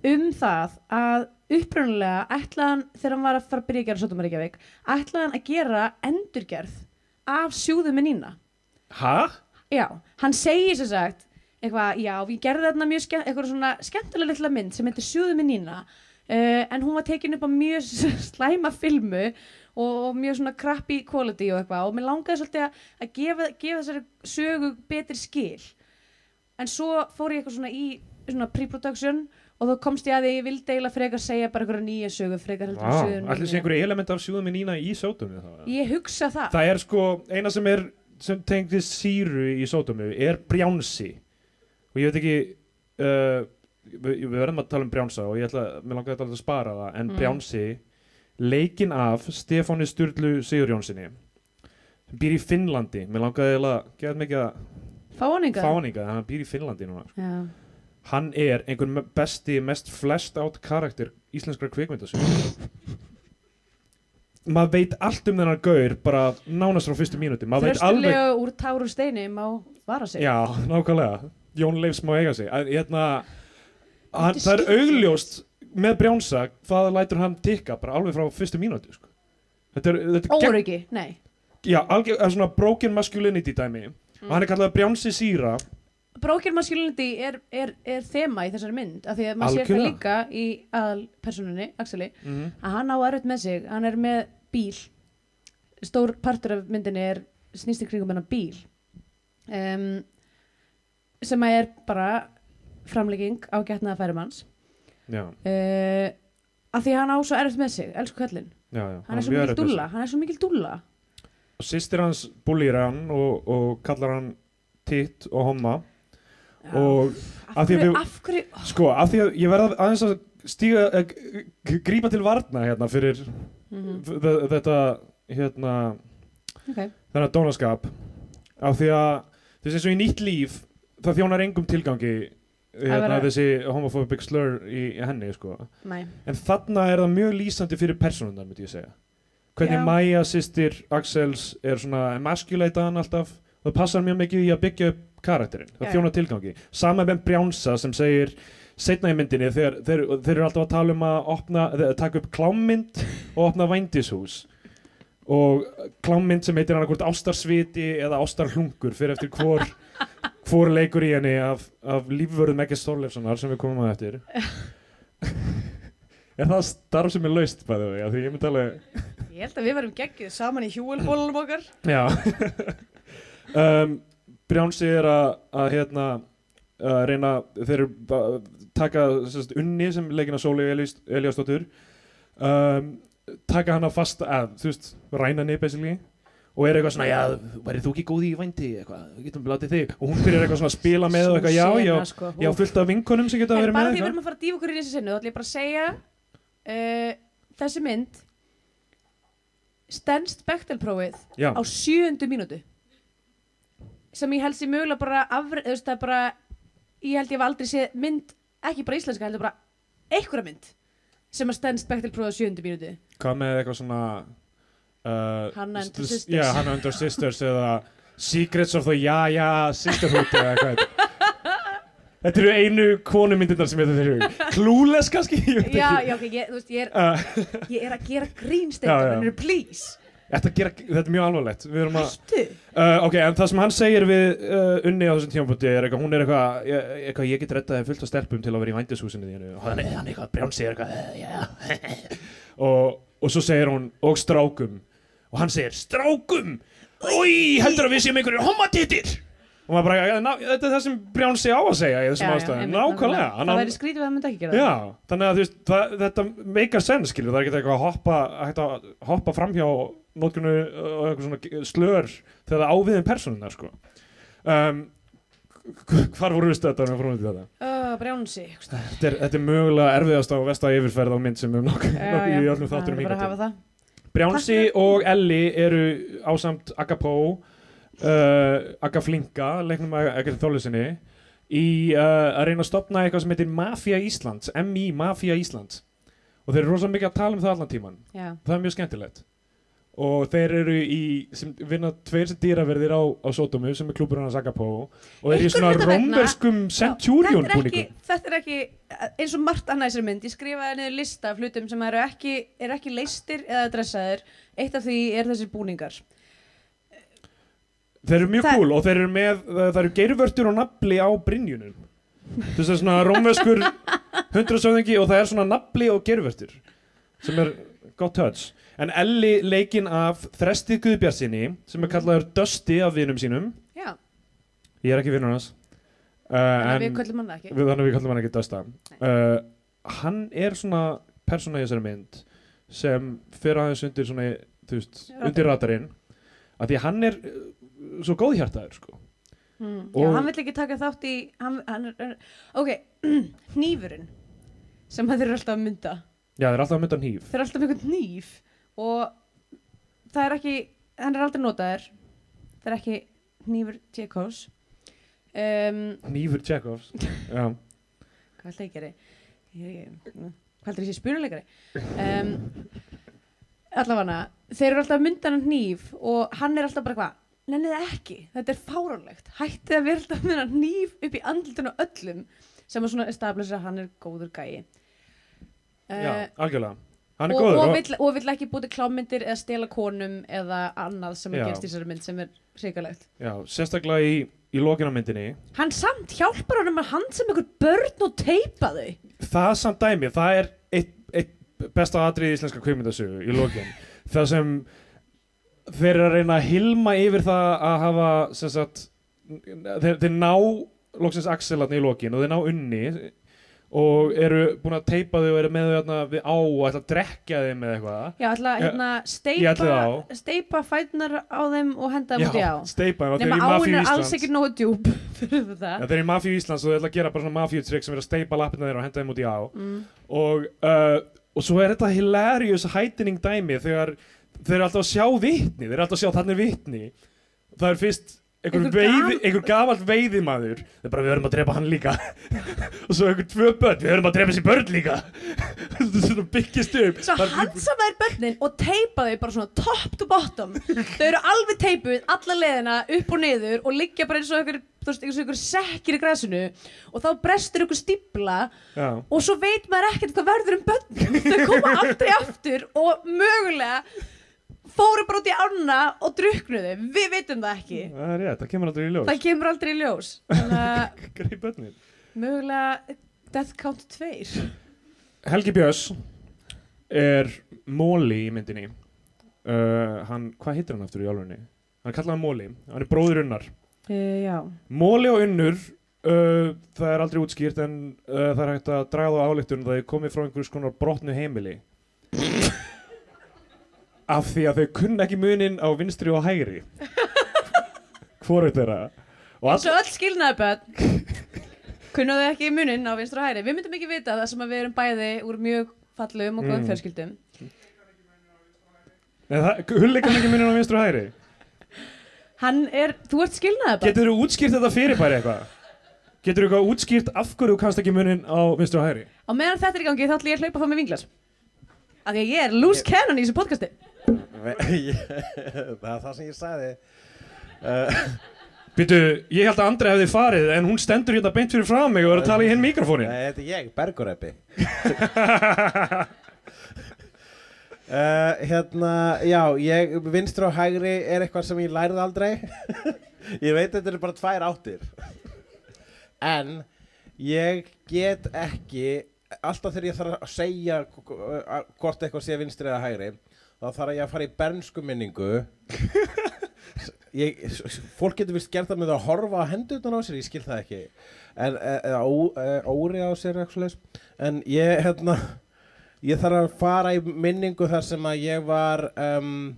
um það að upprunalega ætlaðan þegar hann var að fara að byrja að gera Sotum Reykjavík ætlaðan að gera endurgerð af sjúðu með Nína Hæ? Já, hann segir sem sagt eitthvað, já, við gerðum þarna mjög eitthvað svona skemmtilega litla mynd sem heitir Sjúðu með Nína uh, en hún var tekin upp á mjög slæma filmu og, og mjög svona crappy quality og eitthvað og mér langaði svolítið að, að gefa, gefa þessari sögu betri skil en svo fór ég eitthvað svona í svona pre-production og þá komst ég að því ég vildi eiginlega frekar segja bara einhverja nýja sögu frekar heldur Suður með allir sé Nínu. einhverju element af sjúðum í Nína í sótumu. Ég hugsa það það er sko, eina sem er sem tengist síru í sótumu er brjánsi og ég veit ekki uh, við, við verðum að tala um brjánsa og ég ætla, mér langaði að spara það en Mm. brjánsi leikinn af Stefáni Sturlu Sigurjónsinni sem býr í Finnlandi mér langaði að geta mikið að Fáninga að hann býr í Finnlandi núna Já. Hann er einhver me- besti, mest flest átt karakter íslenskra kvikmyndasögu. Maður veit allt um þennan gaur bara nánast frá fyrstu maður veit alveg, Þröstulega úr táru steini má vara sig. Já, nákvæmlega. Jón Leifs má eiga sig. En, hérna, hann, það er augljóst með brjánsa hvað lætur hann tikka bara alveg frá fyrstu mínúti sko. þetta er, þetta er gegn- Óryggi, nei. Já, algjör, er svona broken masculinity dæmi. Og hann er kallað brjánsi síra Broken masculinity er, er, er þema í þessari mynd af því að maður sér það líka í aðalpersonunni, Axeli mm að hann á erfitt með sig, hann er með bíl. Stór partur af myndinni er snýst í kringum hennar bíl. Um, sem að er bara framlegging á getnaða færumanns já, uh, af því hann á svo erfitt með sig, elsku kallinn já, já, hann er með dúlla, hann er svo mikil dúlla. Og sýstir hans búlýr hann og, og kallar hann titt og homma. Og af því að við- af hverju sko, af því að ég verða aðeins að stíga, eh, g- g- grípa til varna hérna fyrir Mhm, þ- þetta hérna, ok, þennan dónaskap. Af því að þessi eins og í nýtt líf það þjónar engum tilgangi hérna, þessi homophobic slur í, í henni sko. næ en þarna er það mjög lýsandi fyrir personundar myndi ég segja. Hvernig. Maja sýstir Axels er svona emasculata hann alltaf það passar mjög mikið í að byggja upp karakterinn, það Já, þjónar tilgangi. Sama með Brjánsa sem segir setna í myndinni, þeir, þeir, þeir eru alltaf að tala um að opna, taka upp klámmynd og opna vændishús. Og klámynd sem heitir annarkvort ástarsviti eða ástarhlungur fyrir eftir hvor, hvor leikur í henni af, af lífvörð Meggis Þorleifssonar sem við komum að eftir. Er það starf sem er laust bæði því því ég myndi alveg Ég held að við varum geggið saman í hjúelbólunum okkar. Já. Um, Brjánsi er að, að hérna að reyna þeir að taka sérst, unni sem leikina Sóli Eliasdóttur um, taka hana fast að þú veist, ræna henni basically og er eitthvað svona, já, værið þú ekki góð í vændi? Eitthvað, við getum látið þig. Og hún byrjar eitthvað svona að spila með og eitthvað, já, já, sko. já, fullt af vinkonum sem geta En verið bara með því við eitthvað erum að fara að dýfa okkur í þessi sinnu þá ætlum ég bara að segja uh, þessi mynd stendst Bechtelprófið á sjöundu mínútu sem ég held sér mögulega bara afri, þú veist, það er bara ég held ég hef aldrei séð mynd ekki bara íslenska, heldur bara einhverja mynd sem að stendst Bechtelprófið á sjöundu mínútu. Hvað með eitthvað svona uh, Hannah and st- Sisters. já, Hannah and the Sisters eða Secrets of the Ja Ja Sisterhood eða eitthvað. Þetta eru einu konumyndirnar sem ég þetta eru Clueless kannski, já, já, ok, ég, veist, ég er, Uh, ég er að gera Já, grínsteindar já. en please, þetta, gera, þetta er mjög alvarlegt. Uh, ok, en það sem hann segir við uh, Unni á þessum tímapunkti er eitthvað, hún er eitthvað, ég, eitthvað ég get rettaði fullt af stelpum til að vera í vændishúsinu þínu. Og hann er eitthvað brjánsi eitthvað, "Eh, já. Og, og svo segir hún, og strákum. Og hann segir, strákum? Új, heldur að við séum einhverjum homatittir og maður bara, ná, þetta er það sem Brjánsi á að segja í þessum einmitt, nákvæmlega það, væri skrítið að það myndi ekki gera Já, þannig að veist, það, þetta meikar sense, skilur, það er ekki eitthvað að hoppa, að hoppa framhjá eitthvað svona slör þegar það áviðin personunar, sko. Um, hvar voru við stöðar með til þetta? uh, Brjánsi Þetta er, þetta er mögulega erfiðast á vesta yfirferð á mynd sem við nokkuð nokku í öllum þátturum bara að hingað hafa til. það. Brjánsi og Elli eru ásamt Agapó, uh, Agaflinka, leiknum að ekkert þólusinni, í uh, að reyna að stopna eitthvað sem heitir Mafia Íslands, MI Mafia Íslands. Og þeir eru rosalega mikið að tala um það allan tíman. já. Það er mjög skemmtilegt. Og þeir eru í, sem vinna tveir sem dýraverðir á, á Sotomu, sem er klúburinn hans Agapó, og eru í svona rómverskum Centurion búningum. þetta er ekki eins og margt annað þessari mynd ég skrifaði niður lista af hlutum sem eru ekki, er ekki leistir eða dressaðir eitt af því er þessir búningar Þeir eru mjög Það- cool og þeir eru með, það, eru geirvörtur og nafli á brinjunum. Þú veist það er svona rómverskur hundrasöðingi og það er svona nafli og geirvörtur sem er gott touch. En Elli leikinn af Þresti Guðbjarsinni sem er kallaður Dusty af vinum sínum. já, Ég er ekki vinur hans. Uh, þannig að við köllum hann ekki þannig að við kallum hann ekki Dusta uh, hann er svona persóna í þessari mynd sem fer aðeins undir svona, þú veist, undir radarinn að því hann er svo góðhjartaður sko. mm. já, hann vill ekki taka þátt í hann, hann er, ok, hnífurinn sem þeir eru alltaf að mynda. Já, það er alltaf að mynda hníf. Þeir eru alltaf með einhvern hníf og það er ekki hann er aldrei notaður. Það er ekki hnífur Tjekos um, hnífur Tjekovs já, hvað ég, hvað heldur ég sé spunuleikari um, allavega þeir eru alltaf myndan hníf og hann er alltaf bara hvað nennið ekki, þetta er fáránlegt. Hættið að vera alltaf með hann hníf upp í andlutinu á öllum sem að svona establisha að hann er góður gæi. Já, uh, algjörlega. Hann er og, góður og, og, vill, og vill ekki búti klámyndir eða stela konum eða annað sem Já. er gerst í þessari mynd sem er hrikalegt. Já, sérstaklega í, í lokina myndinni. Hann samt hjálpar honum að hand sem einhver börn og teipa þau. Það samt dæmi, það er eitt, eitt besta atrið í íslenska kveimindasögu í lokin. Það sem þeir eru að reyna að hilma yfir það að hafa sagt, þeir, þeir ná loksins axelarni í lokin og þeir ná unni og eru búin að teipa þau og eru með þau við á og ætla að drekja þeim með eitthvað Já, ætla hérna, steipa, steipa fætnar á þeim og henda þeim út í á. steipa þeir Nefna í áin er alls ekki nógu djúb. Já, þeir eru í Mafíu Íslands og þeir ætla að gera bara svona mafíutrygg sem er að steipa lappina þeirra og henda þeim út í á Mm. og, uh, og svo er þetta hilarious heightening dæmi þegar þeir eru alltaf að sjá vitni þeir eru alltaf að sjá þannig vitni það er fyrst einhver, veiði, einhver gamall veiðimaður það er bara við höfum að drepa hann líka og svo einhver tvö börn, við höfum að drepa þessi börn líka svona byggist upp Svo Það hansa þær börnin og teipa þau bara svona top to bottom. þau eru alveg teipuð alla leiðina upp og niður og liggja bara eins og einhver, þú veist, eins og einhver sekkir í grasinu og þá brestur einhver stípla Já. og svo veit maður ekkert hvað verður um börnin. þau koma aldrei aftur og mögulega fóru bara út í ána og druknuðu, við veitum það ekki. Það er rétt, það kemur aldrei í ljós. Það kemur aldrei í ljós. Greip börnir mögulega Death Count 2 Helgi Björns er móli í myndinni. Uh, hann, hvað heitir hann aftur í álfunni? hann er kallað móli, hann er bróður unnar. Uh, móli og unnur uh, það er aldrei útskýrt en uh, það er hægt að draga á áleiktun það er komið frá einhvers konar brotnu heimili af því að þau kunna ekki munin á vinstri og hægri. Hvoru þeirra. Og og öll skilnaði börn kunnaðu ekki munin á vinstur og hæri við myndum ekki vita það sem að við erum bæði úr mjög fallum og góðum Mm. fjölskyldum. Hulleika ekki munin á vinstri og hægri. Hann er, þú ert skilnaði börn getur þú útskýrt þetta fyrirbæri eitthvað? Getur þú eitthvað útskýrt af hverju kannst ekki munin á vinstri og hægri? Á meðan þetta er í gangi þá ætlum ég að hlaupa fá með vinglas af því að ég er loose cannon í þessu podcasti það er það sem ég sagði. Uh, Býtu, ég held að Andri hefði farið en hún stendur hérna beint fyrir frá mig og er að tala í hinn mikrofónin Nei, þetta er ég, Bergureppi uh, Hérna, já, ég, vinstri og hægri er eitthvað sem ég lærið aldrei. Ég veit þetta eru bara tvær áttir. En ég get ekki Alltaf þegar ég þarf að segja hvort eitthvað sé vinstri eða hægri þá þarf ég að fara í bernsku minningu. Ég, fólk getur vist gert það með að horfa á hendurnar á sér, ég skil það ekki. En, e- eða ó- e- óri á sér en ég hérna ég þarf að fara í minningu þar sem að ég var um,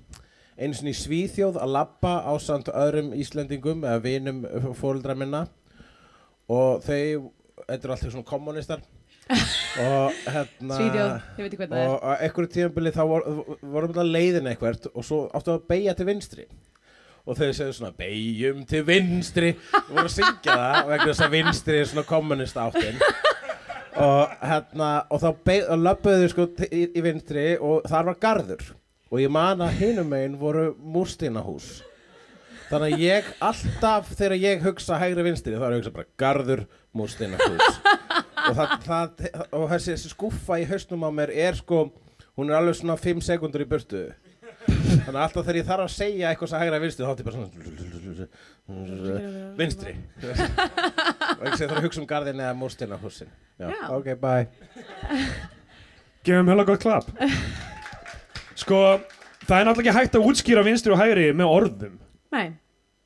einu sinni í Svíþjóð að labba á samt öðrum Íslendingum eða vinum fóruldra minna. Og þau þetta eru alltaf svona kommunistar og hérna Svíþjóð, ég veit ekki hvað það er. og einhverju tíðanbili þá vor, vorum við að leiðin eitthvert og svo áttu að beigja til vinstri. Og þau segðu svona beigjum til vinstri. Og voru að syngja það og eitthvað þess að vinstri er svona kommunist áttin. Og hérna og þá beig, löpuðu sko í, í vinstri og þar var garður. Og ég man að hinum megin voru múrsteinahús þannig að ég alltaf þegar ég hugsa hægri vinstri þá er ég hugsa bara garður múrsteinahús og, það, það, og þessi, þessi skúffa í hausnum á mér er sko hún er alveg svona 5 sekundur í burtu. Þannig að alltaf þegar ég þarf að segja eitthvað sem hægra vinstri þá er ég bara svona vinstri. Og ég þarf að hugsa um garðin eða múrstina húsin. Já, Já. ok, bye. Gefum höfla gott klapp. Sko, það er náttúrulega ekki hægt að útskýra vinstri og hægri með orðum. Nei,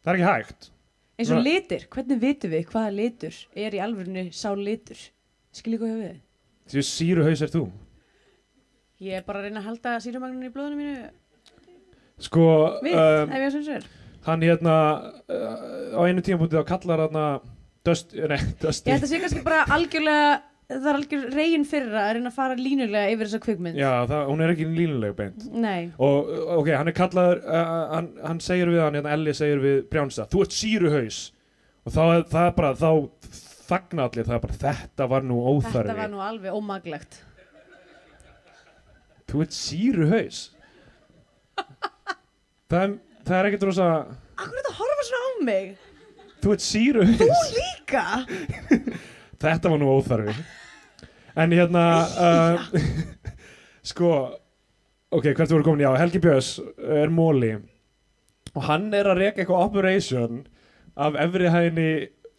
Það er ekki hægt. Eins og litir, hvernig vitum við hvaða litur er í alvörinu sá litur skilji hvað ég við Því síru haus er þú. Ég er bara að reyna að halda sírumagnin í blóðinu mínu. Sko, við, um, ef ég sem sér hann hérna uh, á einu tímapunkti þá kallar hann Dust, nei, ég Dusty held að sé kannski bara algjörlega það er algjör reygin fyrir að reyna að fara línulega yfir þessa kvikmynd. Já, það, hún er ekki línuleg beint. Nei, og ok, hann er kallaður uh, hann, hann segir við hann, hérna Elli segir við Brjánsa, þú ert síruhaus. Og þá er það er bara, þá þagna allir, það er bara, þetta var nú óþarfi. þetta var nú alveg ómaglegt þú ert síruhaus það, er- það er ekkert rosa Akkur er þetta að horfa svona á mig? þú ert síruhaus Líka? þetta var nú óþarfi. En hérna uh, sko ok, hvert voru komin, já, Helgi Björns er móli og hann er að reka eitthvað operation af efri hæðinni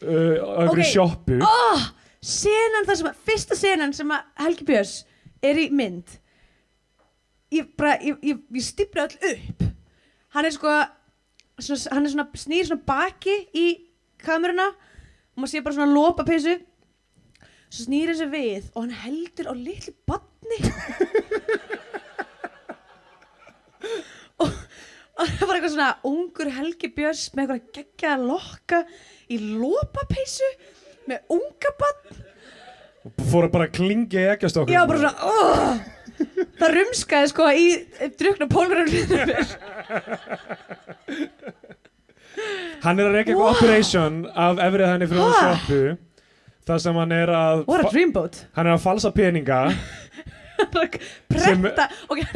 uh, á einhverju Ok. sjoppu Oh, senan það sem að, fyrsta senan sem að Helgi Björns er í mynd. Ég bara, ég, ég, ég stipla öll upp. Hann er sko svona, hann er svona, snýr svona baki í kameruna og maður sé bara svona lopa peysu. Svo snýr þessi við og hann heldur á litlu badni og, og það var eitthvað svona ungur Helgi Björns með eitthvað geggjaða lokka í lopa peysu með unga badn fór að bara klingi í ekkjastokkum Já, bara svona oh! Það rumskaði sko í drukna pólverðum hann er að reka eitthvað operation af efri hæðinni fyrir Ha? sjoppu þar sem hann er að hann er að falsa peninga Prenta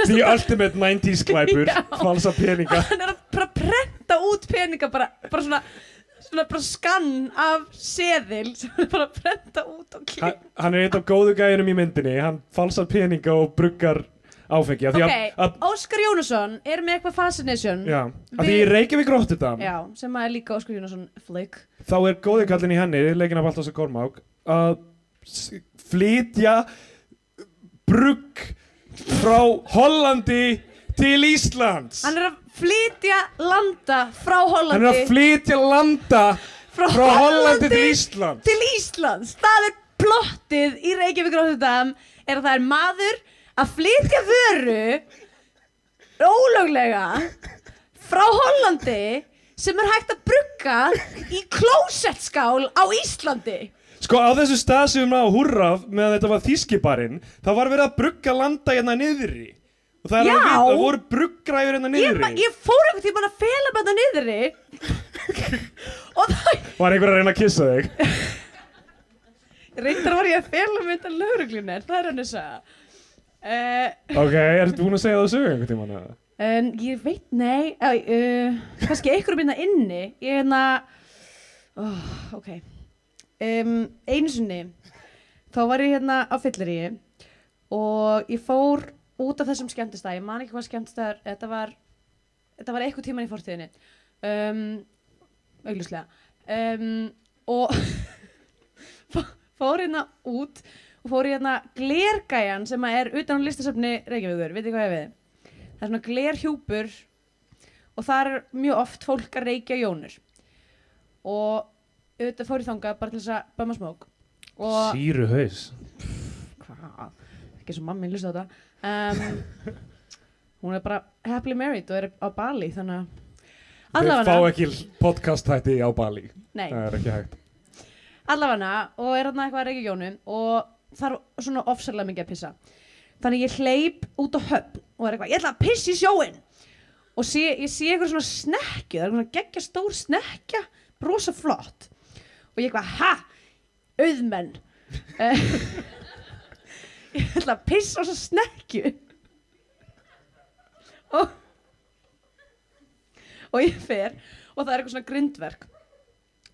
the ultimate 90s glæpur Já. falsa peninga. Hann er að bara prenta út peninga bara, bara svona svona bara skann af seðil sem hann er bara að prenta út og hann, hann er einn af góðu gæðinum í myndinni hann falsar peninga og bruggar áfengi af því Ok, að, að, Óskar Jónasson er með eitthvað fascination já, að því Reykjavík Rotterdam. Já, sem er líka Óskar Jónasson flick þá er góði kallin í henni leikin af Baltasar Kormák að flytja brugg frá Hollandi til Íslands. Hann er að flytja landa frá hann Hollandi er að flytja landa frá, frá Hollandi til Íslands. til Íslands. Það er plottið í Reykjavík Rotterdam er að það er maður að flytja vöru ólöglega frá Hollandi sem er hægt að brugga í klósettskál á Íslandi Sko á þessu stað sem við náðu húrra meðan þetta var þýskibarinn þá var verið að brugga landa hérna niðri og það, er Já. alveg vit- það voru bruggræður hérna Ég, niðri ma- ég fór einhvern tímann að fela með það niðri og það Var einhver að reyna að kissa þig? reyndar var ég að fela með þetta lauruglunir það er hann að segja uh, Ok, ertu búin að segja það sögu einhvern tímann? eða? En ég veit, nei, uh, uh, kannski einhverjum minna inni, ég er hérna, oh, ok, um, einu sinni, þá var ég hérna á fylliríi og ég fór út af þessum skemmtistæði, ég man ekki hvað skemmtistæður, þetta var, var eitthvað tíman í fortíðinni, um, augljóslega, um, og fó- fór hérna út og fór hérna glergæjan sem er utan á listasöfni Reykjavíkur, veit hvað ég við? það er svona glerhjúpur og það er mjög oft fólk að reykja jónur. Og auðvitað fór ég þangað bara til þess að böma smók. Og Sýru haus hvað, ekki svo mammi hlusta á þetta. Um, hún er bara happily married og er á Bali þannig að Við fá allavega, ekki podcast hætti á Bali. Nei, Það er ekki hægt. Allavega og er hann eitthvað að reykja jónu og þarf svona ofsalega mikið að pissa. Þannig ég hleyp út á höfn og er eitthvað, ég ætla að pissa í sjóin og sé, ég sé eitthvað svona snekkju það er svona geggja stór snekkja brosa flott og ég eitthvað, ha, auðmenn. Eh, ég ætla að pissa á svo snekkju og og ég fer og það er eitthvað svona grindverk.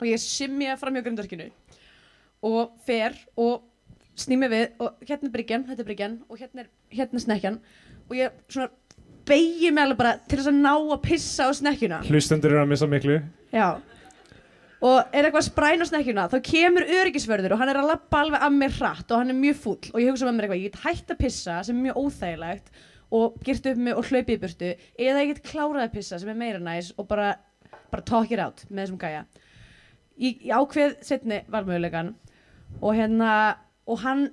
Og ég simja fram hjá grindverkinu og fer og sný mig við og hérna er bryggjan, þetta er bryggjan og hérna er, hérna er snekkjan. Og ég svona beigi mig alveg bara til þess að ná að pissa á snekkjuna. Hlustendur eru að missa miklu. Já Og er eitthvað að spræna á snekkjuna Þá kemur öryggisvörður og hann er að lappa alveg að mér hratt Og hann er mjög fúll. Og ég hugsa með mér eitthvað Ég get hætt að pissa sem er mjög óþægilegt Og girt upp mig og hlaupið í burtu Eða ég get klárað að pissa sem er meira næs Og bara, bara talk it out með þessum gæja. Ég, ég ákveð setni valmögulegan Og hérna Og hann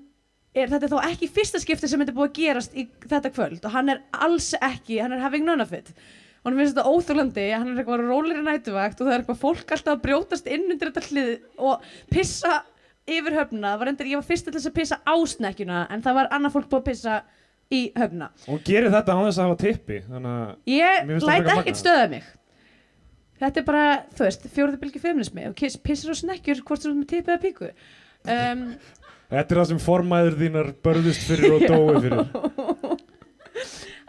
er, Þetta er þó ekki fyrsta skipti sem þetta búið að gerast í þetta kvöld Og hann er alls ekki Hann er having none of it og hann finnst þetta óþúlandi, hann er eitthvað rólir í nætuvakt og það er eitthvað fólk alltaf að brjótast inn undir þetta hlið og pissa yfir höfna, var endur, ég var fyrst til þess að pissa á snekkjuna en það var annað fólk búið að pissa í höfna Og hún gerir þetta á þess að hafa tippi að ég læt ekkert stöða mig. Þetta er bara, þú veist, fjóruði bylgi feminismi og pissar á snekkjur hvort sem þú ert með tippið eða píku. Um, þetta er það sem formæður þínar börðust fyrir og dói fyrir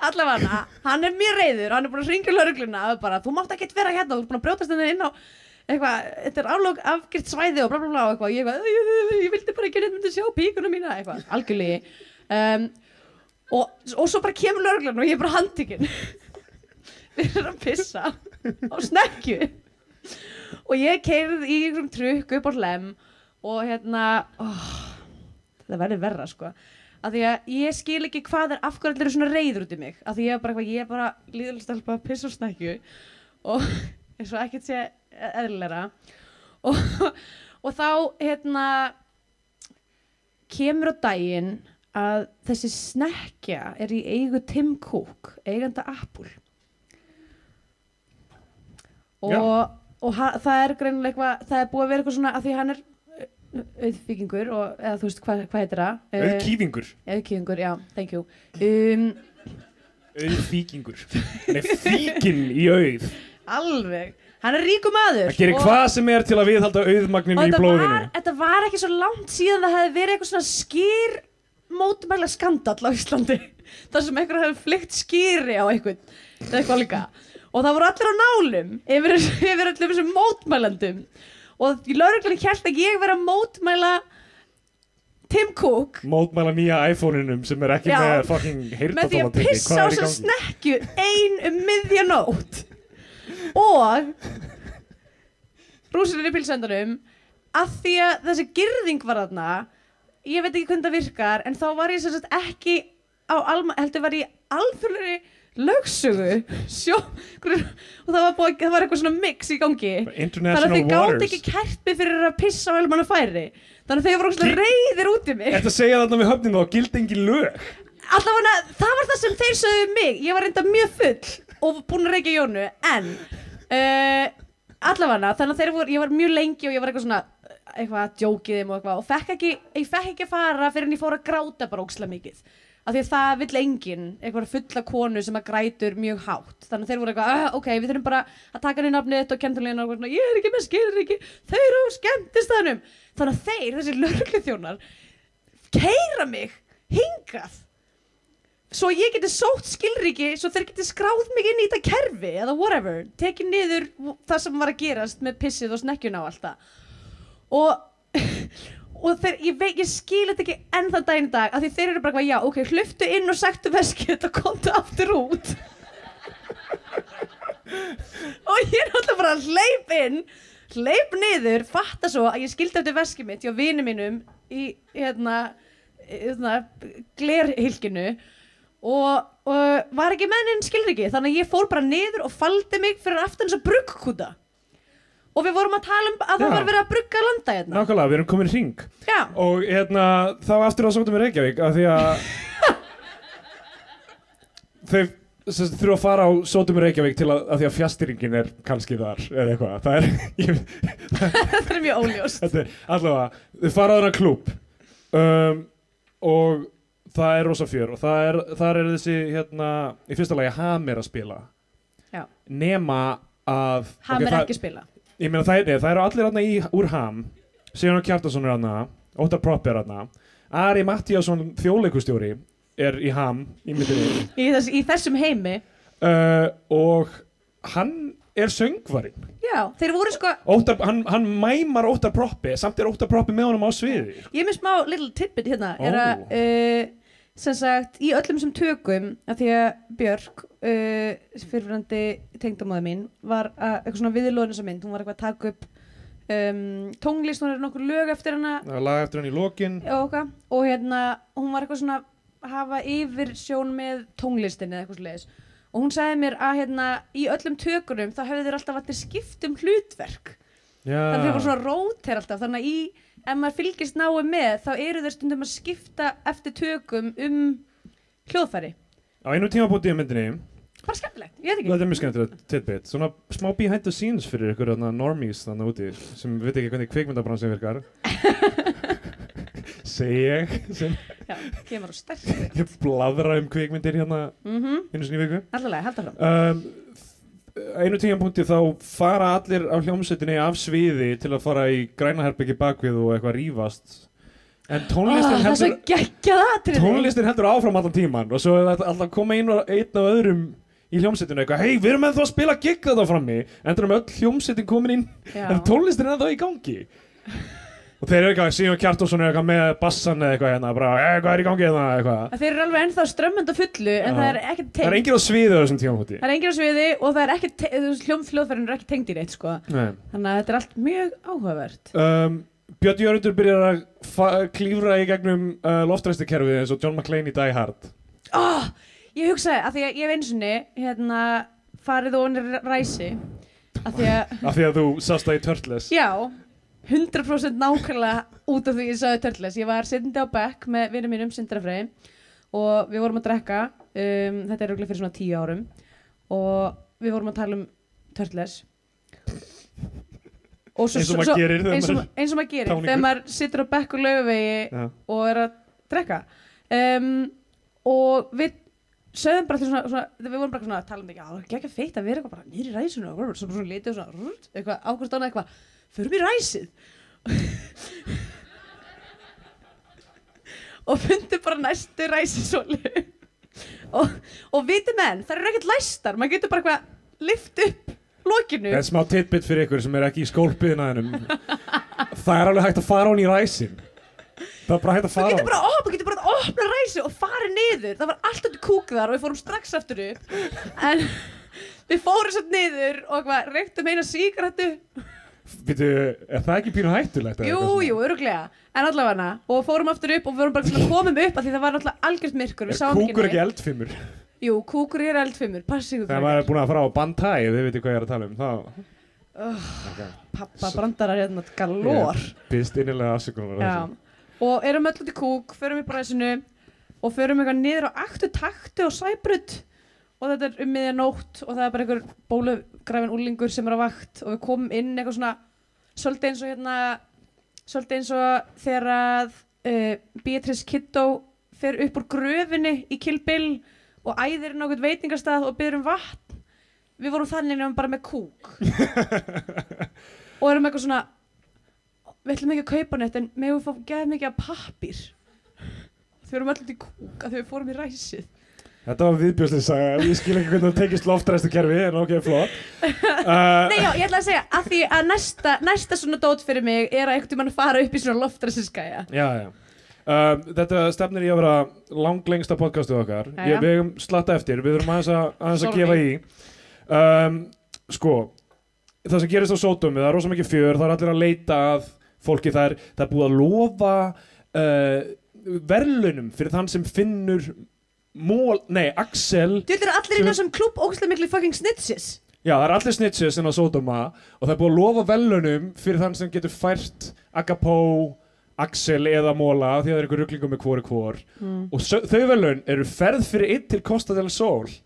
allavega hann er mjög reyður, hann er búin að ringja laurugluna og bara, þú mátt ekkert vera hérna, þú ert búin að brjótast henni inn á eitthvað, þetta er álók afgjert svæði og bla bla og eitthvað, ég, eitthvað, ég, vildi bara ekki myndi sjá píkuna mína eitthvað, algjörlega. Um, og, og svo bara kemur laurugluna og ég er bara handtikinn fyrir að pissa á snekkju. Og ég keirði í einhverjum trukk upp á hlem og hérna oh, það verður verra sko að því að ég skil ekki hvað er af hverju allir eru svona reyður út í mig. Að því ég er bara ég er bara að pissa á snækju og eins og ekkert sé eðlilega og, og þá hérna kemur á daginn að þessi snekja er í eigu Tim Cook, eiganda Apple. Og, og ha, það er greinilega eitthvað, það er búið að vera eitthvað svona að því hann er auðvíkingur og eða þú veist hvað, hvað heitir það? Auðkýfingur. Auðkýfingur, já, thank you. Um, Auðfíkingur Nei, fíkin í auð. Alveg, hann er ríku maður. Það gerir hvað sem er til að viðhalda auðmagninu í blóðinu. var, þetta var ekki svo langt síðan það hefði verið eitthvað svona skýr mótmæla skandall á Íslandi. Þar sem einhver hefði flykt skýri á einhvern. Eða eitthvað líka. Og það voru allir á nálum yfir, yfir öllum þessum mótmælandum og lauruglan held að ég vera að mótmæla Tim Cook. Mótmæla nýja iPhone-inum sem er ekki Já. með fucking með því að pissa á þessar snekju ein um miðja nótt. Og rúsinir í pilsendanum að því að þessi girðing var þarna ég veit ekki hvernig það virkar en þá var ég sagt ekki á alma, heldur var ég alþjóðlega lögsögu? Sjó, og það var, búið, það var eitthvað svona mix í gangi. Þannig að þið gátt ekki kært mig fyrir að pissa á elmannu færi. Þannig að þau voru svona reyðir út í mig. Þetta segja þarna við höfninu og gildi engin lög? Allavega það var það sem þeir sögðu um mig. Ég var reynda mjög full og búin að reykja Jónu en uh, allavega þannig að þeir voru ég var mjög lengi og ég var eitthvað svona eitthvað að djókið þeim og eitthvað og fekk ekki, ég fekk ekki að fara fyrir en ég fór að gráta bara óksla mikið af því að það vill enginn eitthvað fulla konu sem að grætur mjög hátt. Þannig að þeir voru eitthvað, ok, við þurfum bara að taka henni nafnið þitt og kentulegina og ég er ekki með skilriki þau eru á skemmtistæðnum þannig að þeir, þessi lörgluþjónar keira mig hingað. Svo ég geti sótt skilriki svo þeir geti skráð mig inn í þetta kerfi eða whatever, tekið niður það sem var að gerast með pissið og snekkjuna og allt það. Og og þeir, ég, veit, ég skil þetta ekki enn þann daginn í dag af því þeir eru bara já, ok, hluftu inn og sæktu veskið og komdu aftur út. Og ég er alltaf bara hleyp inn hleyp niður, fatta svo að ég skildi eftir veskið mitt hjá vini mínum í, hérna, hérna glerhylkinu og, og var ekki með henni skilur ekki þannig að ég fór bara niður og faldi mig fyrir aftan þess að bruggkúta og við vorum að tala um að það Já. var verið að brugga landa hérna. Nákvæmlega, við erum komin í ring já, Og hérna, þá aftur á sótum í Reykjavík af því að Þau sem þurfa að fara á sótum í Reykjavík til að, að því að fjastýringin er kannski þar eða eitthvað. Það er, ég, þetta er mjög óljóst. Þetta er allavega Þau fara á þennan klúb um, Og það er rosa fjör. Og það er, þar er þessi hérna Í fyrsta lagi Ham er að spila. Já. Nema að ok, er það- ekki að spila Ég meina það, það eru allir aðna í, úr ham. Sigurður Kjartason er aðna Óttar Propp er aðna Ari Mattíasson þjóðleikustjóri er í ham í í, þess, í þessum heimi. Uh, og hann er söngvarinn. Já, þeir voru sko Óttar, hann, hann mæmar Óttar Proppi samt er Óttar Proppi með honum á sviði. Ég er með smá little tidbit hérna. Er Ó. að uh, sem sagt, í öllum sem tökum að því að Björk uh, fyrirfærandi tengdamóði mín var að, eitthvað svona viðlóðin þessa mynd hún var eitthvað að taka upp um, tónlist, hún er nokkur lög eftir hana. Það var lag eftir hann í lokin. Og, okkar, og hérna, hún var eitthvað svona að hafa yfir sjón með tónlistinni eða eitthvað sliðis og hún sagði mér að hérna, í öllum tökunum þá hefur þeir alltaf allir skipt um hlutverk. Já, þannig að þeir voru svona róter alltaf. Þannig að í, ef maður fylgist náu með þá eru þeir stundum að skipta eftir tökum um hljóðfæri. Á einu tímabúti í myndinni bara skemmtilegt, ég veit ekki. Þetta er mjög skemmtilegt tidbit. Svona smá behind the scenes fyrir ykkur normies þannig úti sem veit ekki hvernig kvikmyndabransin virkar. Segi ég. Sem já, kemur á sterk ég bladra um kvikmyndir hérna mm einu sinni viku. Allavega, held það fram um, einu tímapunkti þá fara allir á hljómsveitinni af sviði til að fara í grænaherbyggi bakvið og eitthvað rífast. En tónlistin oh, heldur tónlistin heldur áfram allan tíman og svo er þetta alltaf koma einn og einn af öðrum í hljómsveitinu eitthvað, hei, við erum ennþá að spila gig þetta frammi, endur um öll hljómsveitin komin inn. Já. en tónlistin er ennþá í gangi og þeir eru eitthvað, Síðan Kjartósson er eitthvað með bassan eða eitthvað hérna, bara, eh, hvað er í gangi hérna, eitthvað. Að þeir eru alveg ennþá strömmend og fullu en það er ekkert það er enginn á sviði á þessum tímapunkti. Það er enginn á sviði og það er ekkert hljómfljóðfærin er ekki tengt í neitt sko. Nei. þannig að þetta er allt mjög áhugavert. Um, Björn Jörgundur byrjar að klífra í gegnum uh, loftræstikerfið eins og John McClane í Die Hard. Oh, ég hugsaði að því að ég hef eins og hérna farið og hann ræsi að því að af því að þú sást það í Turtles já 100% nákvæmlega út af því ég sagði Turtles ég var sittandi á bekk með vinnum mínum Sindrafrey og við vorum að drekka um, þetta er auðvitað fyrir svona tíu árum og við vorum að tala um Turtles svo, eins og maður gerir eins og, maður eins og maður gerir táningur. þegar maður sittur á bekk og laugavegi Já. og er að drekka um, og við sögðum bara til svona, svona við vorum bara svona að tala um ekki, að það er ekki ekki feitt að vera nýri ræsinu og svo bara svona litið og svona ákvæmst annað eitthvað, förum í ræsið. Og fundum bara næstu ræsisólu og, og viti menn, það eru ekkert læstar. Maður getur bara eitthvað lift upp lokinu. Það er smá tidbit fyrir ykkur sem er ekki í skólpiðinaðinum Það er alveg hægt að fara hún í ræsin. Það er bara hægt að Þú fara getur á bara, op, þú getur bara að opna ræsi og fara niður. Það var allt út kúk þar og við fórum strax aftur upp. En við fórum satt niður og reyktum eina sígarettu Býtu, er það ekki pínu hættulegt? Jú, jú, öruglega En allavega Og fórum aftur upp og vorum bara svona komum upp af Því það var náttúrulega algjört myrkur Er Kúkur ekki eldfimmur? Jú, kúkur er eldfimmur, passi ykkur maður er búin að fara á Bantai, þið veitir hvað ég er að tala um, þá... Okay. Pappa brandarar hérna galor Býst innilega afsökunar og erum öll út í kúk, förum í bræsinu og förum eitthvað niður á aktu taktu og sæbrut og þetta er um miðja nótt og það er bara einhver bólugræfin úlingur sem er á vakt og við komum inn eitthvað svona svolítið eins og hérna svolítið eins og þegar að uh, Beatrice Kiddo fer upp úr gröfinni í Kill Bill og æðir inn á eitthvað veitingastað og byrður um vatn. Við vorum þannig nefnum bara með kúk. Og erum eitthvað svona við ætlum ekki að kaupa neitt en megum við fá geða mikið af pappír? Þau erum út í kúk að þau fórum í ræsið Þetta var viðbjóðslega saga, ég skil ekki hvernig það tekist loftræstu kerfi, en ok, flott. Uh, Nei já, ég ætla að segja að því að næsta, næsta svona dót fyrir mig er að einhvern tímann fara upp í svona loftræsiskæja Já, já. Um, þetta stefnir í að vera langlengsta podcastu okkar. Ég, við hefum slatta eftir, við þurfum aðeins að, aðeins að gefa í. Um, sko, það sem gerist á sótum, það er rosa mikið fjör, það er allir að leita að fólki, er, það er búið að lofa uh, verðlunum fyrir þann sem finnur mól, nei, Axel Þú eru allir inn á sem klubb ógæslega miklu fucking snitches. Já, það er allir snitches inn á Sodoma og það er búið að lofa velunum fyrir þann sem getur fært Agapó, Axel eða Móla því að það er einhver ruglingum með hvori hvor. Mm. og sö- þau velun eru ferð fyrir einn til Costa del Sol.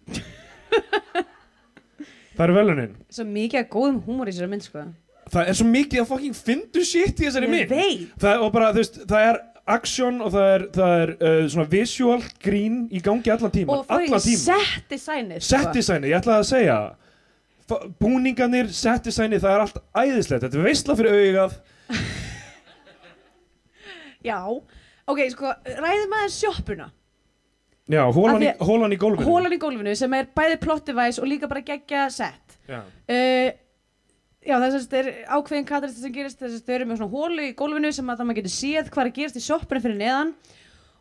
Það eru velunin Svo mikið að góðum húmor í þessari mynd sko. Það er svo mikið að fucking fyndu shit í þessari mynd. það, bara, veist, það er action og það er, það er uh, svona visual grín í gangi allan tíman Og allan fucking tíman set designið Set designi, ég ætlaði að segja. Búningarnir, set designi, það er allt æðislegt. Þetta er veistla fyrir augað. Já, ok, sko, ræðum aðeins sjoppuna. Já, hólan, í, hólan í gólfinu. Hólan í gólfinu sem er bæði plottivæs og líka bara geggja sett. Já, uh, Já, sagt er ákveðin katalist sem gerist þess að þau eru með svona hólu í gólfinu sem að það maður getur séð hvað er að gerast í sjoppuna fyrir neðan.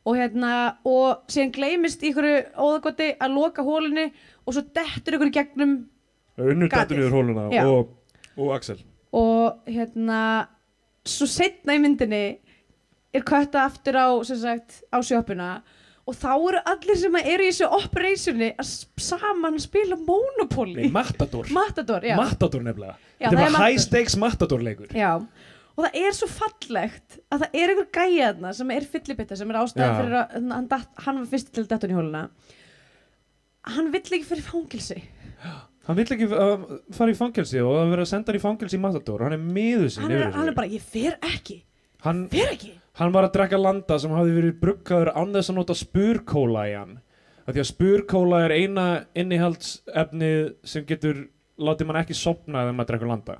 Og hérna, og síðan gleymist ykkur óðagoti að loka hólunni og svo dettur ykkur gegnum unnur dettur niður hóluna og, og Axel. Og hérna svo setna í myndinni er kötta aftur á sem sagt á sjoppuna og þá eru allir sem eru í þessu operationi að saman spila Monopoly. Nei, Matador. Matador, já, Matador nefnilega. Já, Þetta bara high stakes Matador leikur já. Og það er svo fallegt að það er einhver gæja þarna sem er fyllibitta sem er ástæða Já. fyrir að hann, datt, hann var fyrst til dattun í hóluna hann vill ekki fyrir fangilsi Hann vill ekki uh, fara í fangelsi og það verið að senda hann í fangelsi í Matador. Hann er miður sín hann er, hann er bara, ég fer ekki. Hann, fer ekki hann var að drekka landa sem hafði verið bruggaður án þess að nota spurkóla í hann. Af því að spurkóla er eina innihaldsefnið sem getur látið mann ekki sopna þegar maður drekkur landa.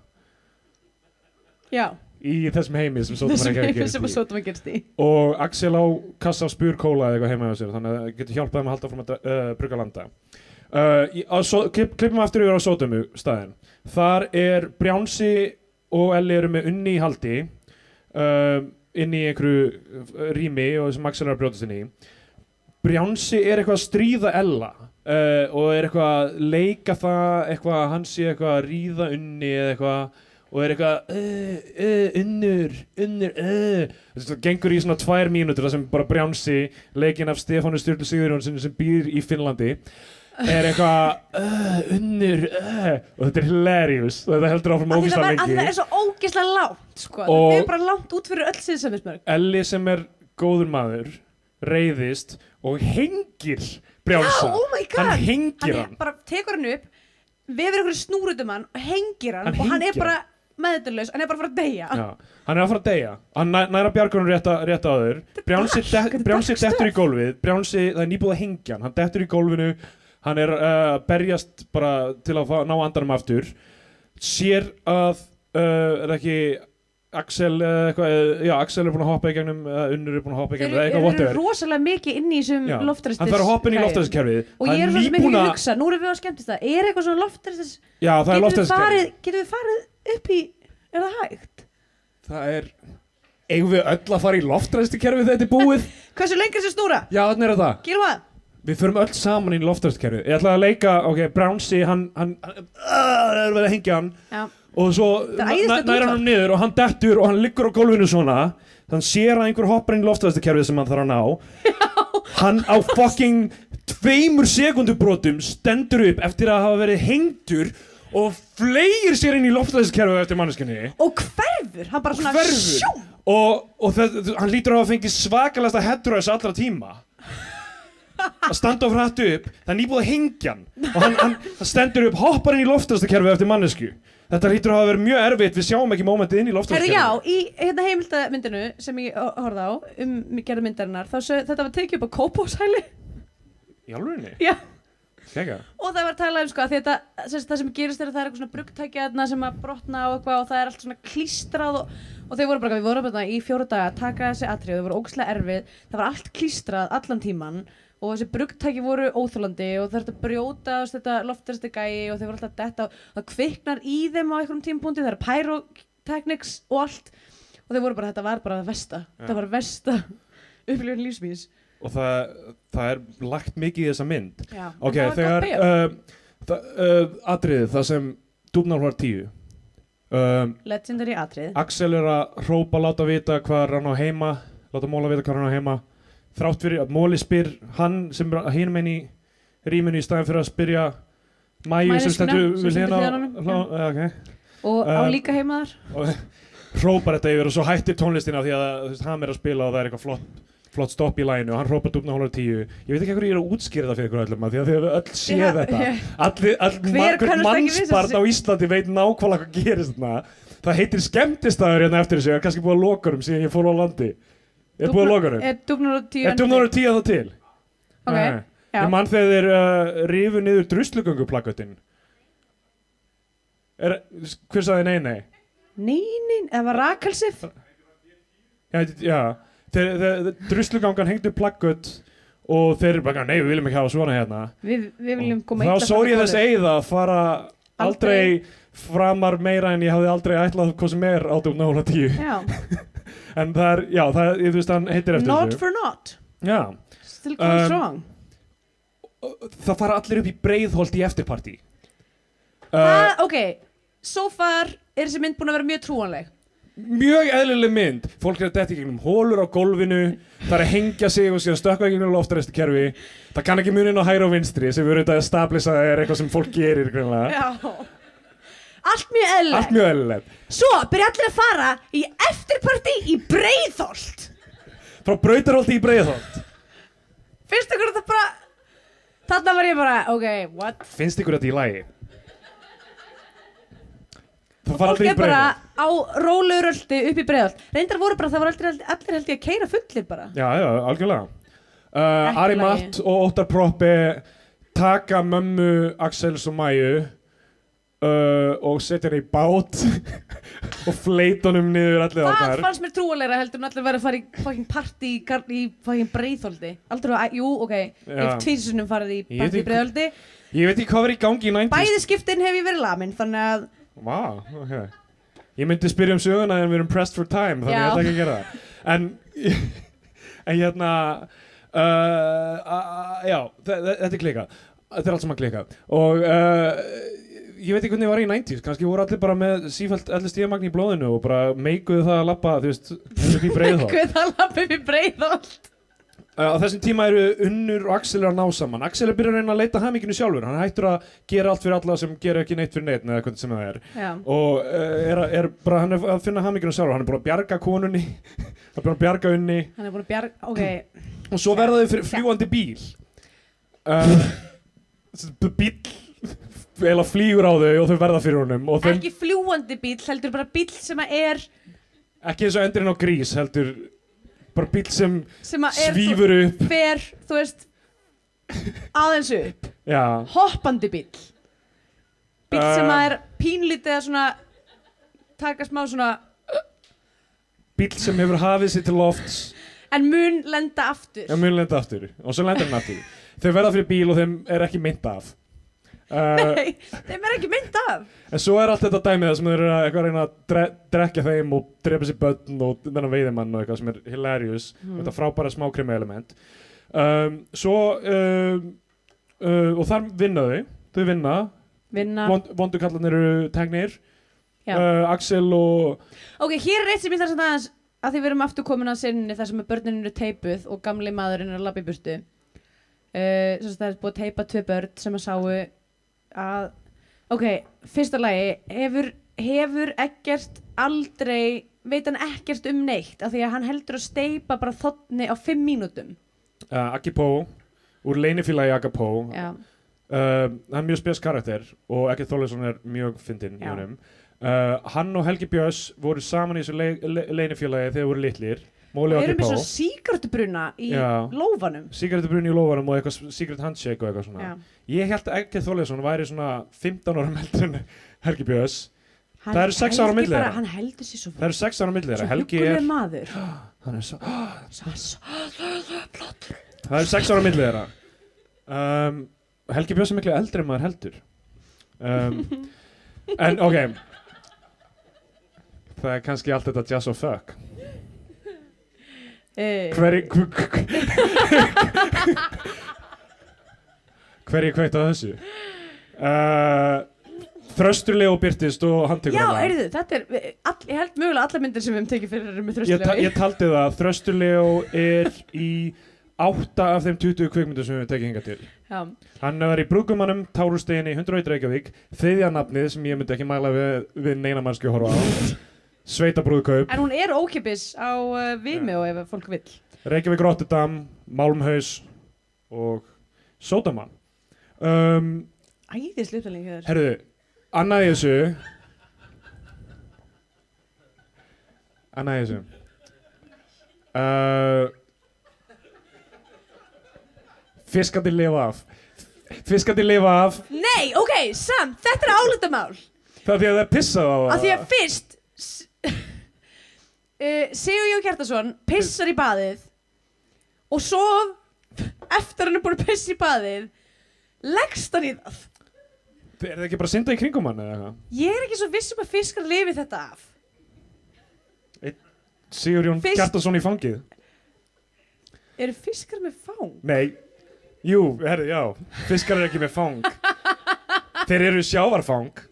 Já, í þessum heimi sem Sótum þessum ekki heimi sem að að sótum að gerast í. Og Axel á kassa spurkóla eða eitthvað heima hjá sér þannig að það getur hjálpað þeim að halda fram að uh, brugga landa. Uh, í, á, so, klipp, klippum aftur yfir á Sótumu staðin þar er Brjánsi og Elli eru með unni í haldi. Uh, inn í einhverju uh, rými og er að brjótast inn í. Brjánsi er eitthvað að stríða Ella uh, og er eitthvað að leika það eitthvað að hann sé eitthvað að ríða unni eða eitthvað og er eitthvað uh, uh, unnur, unnur það gengur í svona tvær mínútur þar sem bara Brjánsi leikinn af Stefánu Sturlu Sigurjónsson sem býr í Finnlandi er eitthvað uh, unnur uh, og þetta er hilarious. Og þetta heldur áfram Af því það, lengi. er svo ógeðslega lágt sko. Og- það er bara lágt út fyrir öll sinnsæmismörg Elli sem er góður maður reyðist og hengir já, Brjánsa oh hann hengir hann hann. bara tekur hann upp vefur ykkur snúrutum hann og hengir hann Hann og hann er bara meðdurlaus, hann er bara að fara að deyja. Já, hann er að fara að deyja. Hann næ, næra bjargunum rétt, að- rétt áður Brjánsi, dark, de, þetta Brjánsi dark dettur í gólfið. Brjánsi, það er nýbúið að hengja hann. Hann dettur í gólfinu hann er uh, að berjast bara til að fá, ná andanum aftur. Sér að uh, er ekki Axel eða eitthvað, uh, já Axel er búin að hoppa í gegnum uh, Unnur er búin að hoppa í þeir gegnum eða eru, whatever. rosalega mikið inn í þessum Já, loftræstis hann þarf að hoppa inn í loftæðiskerfið og ég er svo sem ekki að hugsa, nú erum við að skemmtist það. Er eitthvað svona það er getum við, farið, upp í er það hægt? það er eigum við öll að fara í loftræstikerfi þegar þetta er búið? Hversu lengi er þessi snúra? já, þannig er það? Við förum öll saman í loftræstikerfi Ég ætla að leika, ok, Brownsi hann, hann, hann uh, er verið að hengja hann. Já. og svo Það næra hann niður og hann dettur og hann liggur á gólfinu svona. Þannig sér að einhver hoppar inn í loftræstikerfið sem hann þarf að ná. Hann á fucking tveimur sekundubrotum stendur upp eftir að hafa verið hengdur og fleir sér inn í loftræstikerfið eftir manneskinni Og hverfur? Hann bara svona hverfur. sjó og, og það, hann lítur að hafa fengið svakalasta headröðs allra tíma að standa og frættu upp það er nýbúið að hengja hann. Og hann, hann, hann stendur upp, hoppar inn í loftastakerfi eftir mannesku þetta lítur að hafa verið mjög erfitt við sjáum ekki mómentið inn í Herðu loftastakerfi já, í hérna heimildamyndinu sem ég ho- horfði á um gerðu myndarinnar þá sög, þetta var tekið upp á kópóshæli í alvegni, Já. Kekja og það var að tala um sko að þetta, sagt, það sem gerist er að það er eitthvað svona brugtækja sem að brotna og eitthvað og það er allt svona klístrað og, og þau voru bara, við vorum bara í fjóra daga að taka þessi atrið og þau voru ógæslega erfið. Það var allt klístrað allan tíman og þessi brugtæki voru óþólandi og það er að brjóta þetta loftversti gæi og þau voru alltaf detta og það kviknar í þeim á einhverjum tímpúndi það er pyrotechnics og allt. Og þau voru bara, þetta var bara versta. Þetta var versta upplifin lífsmís og það, það er lagt mikið í þessa mynd. Já, ok, þegar uh, uh, atriðið, það sem dúbnálvar tíu. Um, legendary atrið Axel er að hrópa, láta vita hvað hann á heima láta Móla vita hvað hann á heima þrátt fyrir að Móli spyr hann sem er hinum einn í rýminu í staðin fyrir að spyrja Mæju sem stendur við okay. og á Um, líka heima þar. og hrópar þetta yfir og svo hættir tónlistina því að hann er að spila og það er eitthvað flott flott stopp í læginu og hann hrópar dúbna hólar tíu. Ég veit ekki hvað ég er að útskýra það fyrir ykkur öllum því að þið hefur öll séð Já, þetta. já. allir, all, mannsbarn á Íslandi veit nákvæmlega hvað gerist þarna. Það heitir skemmtistæður hérna eftir þessu ég er kannski búið að loka um síðan ég fór á landi er búið að loka um Er dúbnur og tíu er dúbna hólar tíu það til Ok, Nei. já. ég mann þegar þeir uh, rifu niður druslugönguplakkötin er, hver sagði nei nei Nei, nei, það var rakalsif Já, já. Þeir, þeir, druslugangan hengdu plaggött og þeir bara, nei, við viljum ekki hafa svona hérna. Við, við viljum koma Þá illa sór ég þess eigða að fara aldrei, framar meira en ég hafði aldrei ætlað hvað sem er á dúm nála tíu. Já, En það er, já, það ég veist, hann heitir eftir not þessu. for not Já, Still going Um, strong það fara allir upp í breiðholt í eftirparti. Uh, Það, ok, so far er þessi mynd búin að vera mjög trúanleg mjög eðlileg mynd. Fólk er að detti gegnum hólur á gólfinu, það er að hengja sig og síðan stökkva gegnum loftaræstu kerfi. Það kann ekki munin á hæra og vinstri sem við erum auðvitað að stablisa er eitthvað sem fólk gerir greinlega. Já Allt mjög eðlilegt Allt mjög eðlilegt. Svo byrja allir að fara í eftirparti í Breiðholt Frá brautarholti í breiðholt. Finnst ykkur þetta bara Þarna var ég bara, ok, what Finnst ykkur þetta í lagi? Fara Fólk er bara á róleguröldi upp í Breiðholt Reyndar voru bara, það voru allir, allir held ég að keira fullir bara Já, já, algjörlega. Uh, Ari. Matt og Óttar Proppi taka mömmu Axels og Mæju uh, og setja henni í bát og fleit honum niður allir Það áttar. fannst mér trúalega heldur en allir verið að fara í fucking party í, fucking Breiðholti Aldrei, að- jú, ok, ég hef tvísunum farið í party í Breiðholti Ég veit ekki hvað verið í gangi í 90s. Bæði skiptin hef ég verið lamin, þannig að Vá, ok. Ég myndi spyrja um söguna en við erum pressed for time, þannig Já. ég ætla ekki að gera það. En, en hérna, uh, uh, já, þe- þe- þetta er klika. Þetta er allt saman klika. Og uh, ég veit ekki hvernig ég var í 90s, kannski voru allir bara með sífælt allir stíðamagn í blóðinu og bara meikuðu það að lappa, þú veist, upp í breiðhótt. Hvað það lappi upp í Breiðholt. Uh, á þessum tíma eru Unnur og Axel að ná saman. Axel er byrjað að reyna að leita haminginu sjálfur. Hann hættur að gera allt fyrir alla sem gera ekki neitt fyrir neitt eða hvernig sem það er. Já, og uh, er, að- er bara, hann er að finna haminginu sjálfur. Hann er búin að bjarga konunni. Hann er búin að bjarga unni. Að bjarga, ok. Og svo verða þau fljúandi bíl. Uh, b- bíl eða flýgur á þau og þau verða fyrir honum og þeim, Ekki fljúandi bíl, heldur bara bíl sem að er ekki eins og endurinn á grís heldur bara bíl sem sem að er svífur upp. þú, fer, þú veist aðeins upp, já, hoppandi bíl bíl sem Uh. að er pínlítið að svona taka smá svona bíl sem hefur hafið sér til lofts. En mun lenda aftur. Já, mjög lenda aftur. Og svo lendir hann aftur. Þau verða fyrir bíl og þeim er ekki mynd af Nei, þeim er ekki mynd af. En svo er allt þetta dæmið sem þeir eru að eitthvað reyna að dre drekja þeim og drepa sér börn og þennan veiðimann og eitthvað sem er hilarious. Mm. þetta frábæra smákrimi element. Um, Svo um, uh, og þar vinna þau. Vinna, Vinna. Vond, vondukallarnir eru tegnir uh, Axel og Ok, hér er eitt sem ég þarf að að því við erum aftur komin að sinni þar sem að börnin eru teipuð og gamli maðurinn er að labba í burtu. Uh, það er búið að teipa tvö börn sem að sáu að Ok, fyrsta lagi hefur, hefur ekkert aldrei veit hann ekkert um neitt af því að hann heldur að steipa bara þotni á fimm mínútum? Uh, Agipó úr leinifélagi Agapó uh, Já, hann er mjög spes karakter og Ekkert Þorleifsson er mjög fyndinn í honum. Uh, Hann og Helgi Björns voru saman í þessu le le leinifélagi þegar þeir voru litlir Móli og erum við Agipó svo síkartubruna í Já. lófanum. Sigarettubrunni í lófanum og eitthvað secret handshake og eitthvað svona. Já. Ég held að Ekkert Þorleifsson væri svona 15 ára meldur en Helgi Björns. Það eru sex ára á heldur milli bara- þeirra. Hann heldur sér svo, Það eru 6 ára millir þeirra. Svo Helgi er maður. Hann er svo, Svo- svo- Það eru 6 ára millir þeirra. Um, Helgi Björns er miklu eldri en maður heldur. Um, En ok. Það er kannski allt þetta jazz og fuck Eh, Hverji Hverji kveikt á þessu? Uh, Þrösturlega og byrtist og handtekur Já, heyrðu, þetta er, all, ég held mögulega allar myndir sem við höfum tekið fyrir eru með ég, ta ég taldi það Þrösturlega er í átta af þeim 20 kvikmyndu sem við tekið hingað til. Já, Hann var í Brúkumanum, Tárusteginni, 101 Reykjavík Þriðja nafnið sem ég myndi ekki mæla við, við neina mannski að horfa á Sveitabrúðkaup, en hún er ókipis á uh, Vimeo ef fólk vill. Reykjavík Rotterdam, Malmhaus og Sódaman. Um, Æðislega upptalning hér Herðu, annað í þessu. Annað í þessu. Uh, Fiskandi lifa af. Fiskandi lifa af. Nei, ok, samt, þetta er álitamál. Það er því að það er pissað á Af því að fyrst uh, Sigur Jón Kjartason pissar í baðið og svo eftir hann er búin að pissa í baðið leggst hann í það Er það ekki bara að synda í kringum hann eða eitthvað? Ég er ekki svo viss um að fiskar lifi þetta af Sigurjón Fyrst- Kjartason í fangið? Eru fiskar með fang? Nei, jú, herðu, já Fiskar eru ekki með fang Þeir eru sjávarfang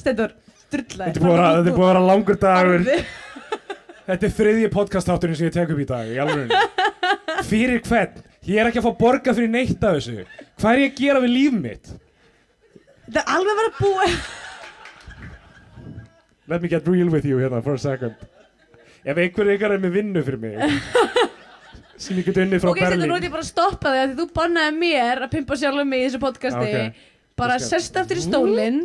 Stendur, drulla. Þetta er búið að vera- þetta er langur dagur. Þetta er þriðji podcast-þátturinn sem ég tek upp í dag, í alveg Fyrir hvern? Ég er ekki að fá borga fyrir neitt af þessu. Hvað er ég að gera við líf mitt? Það er alveg að vera búið. Let me get real with you hérna for a second. Ef einhver ykkar er með vinnu fyrir mig sem ég get unnið frá Ok, þetta nú Berlín er ég bara að stoppa þig að því þú bannaði mér að pimpa sjálfum mig í þessu podcasti. Ok. bara sest aftur í stólinn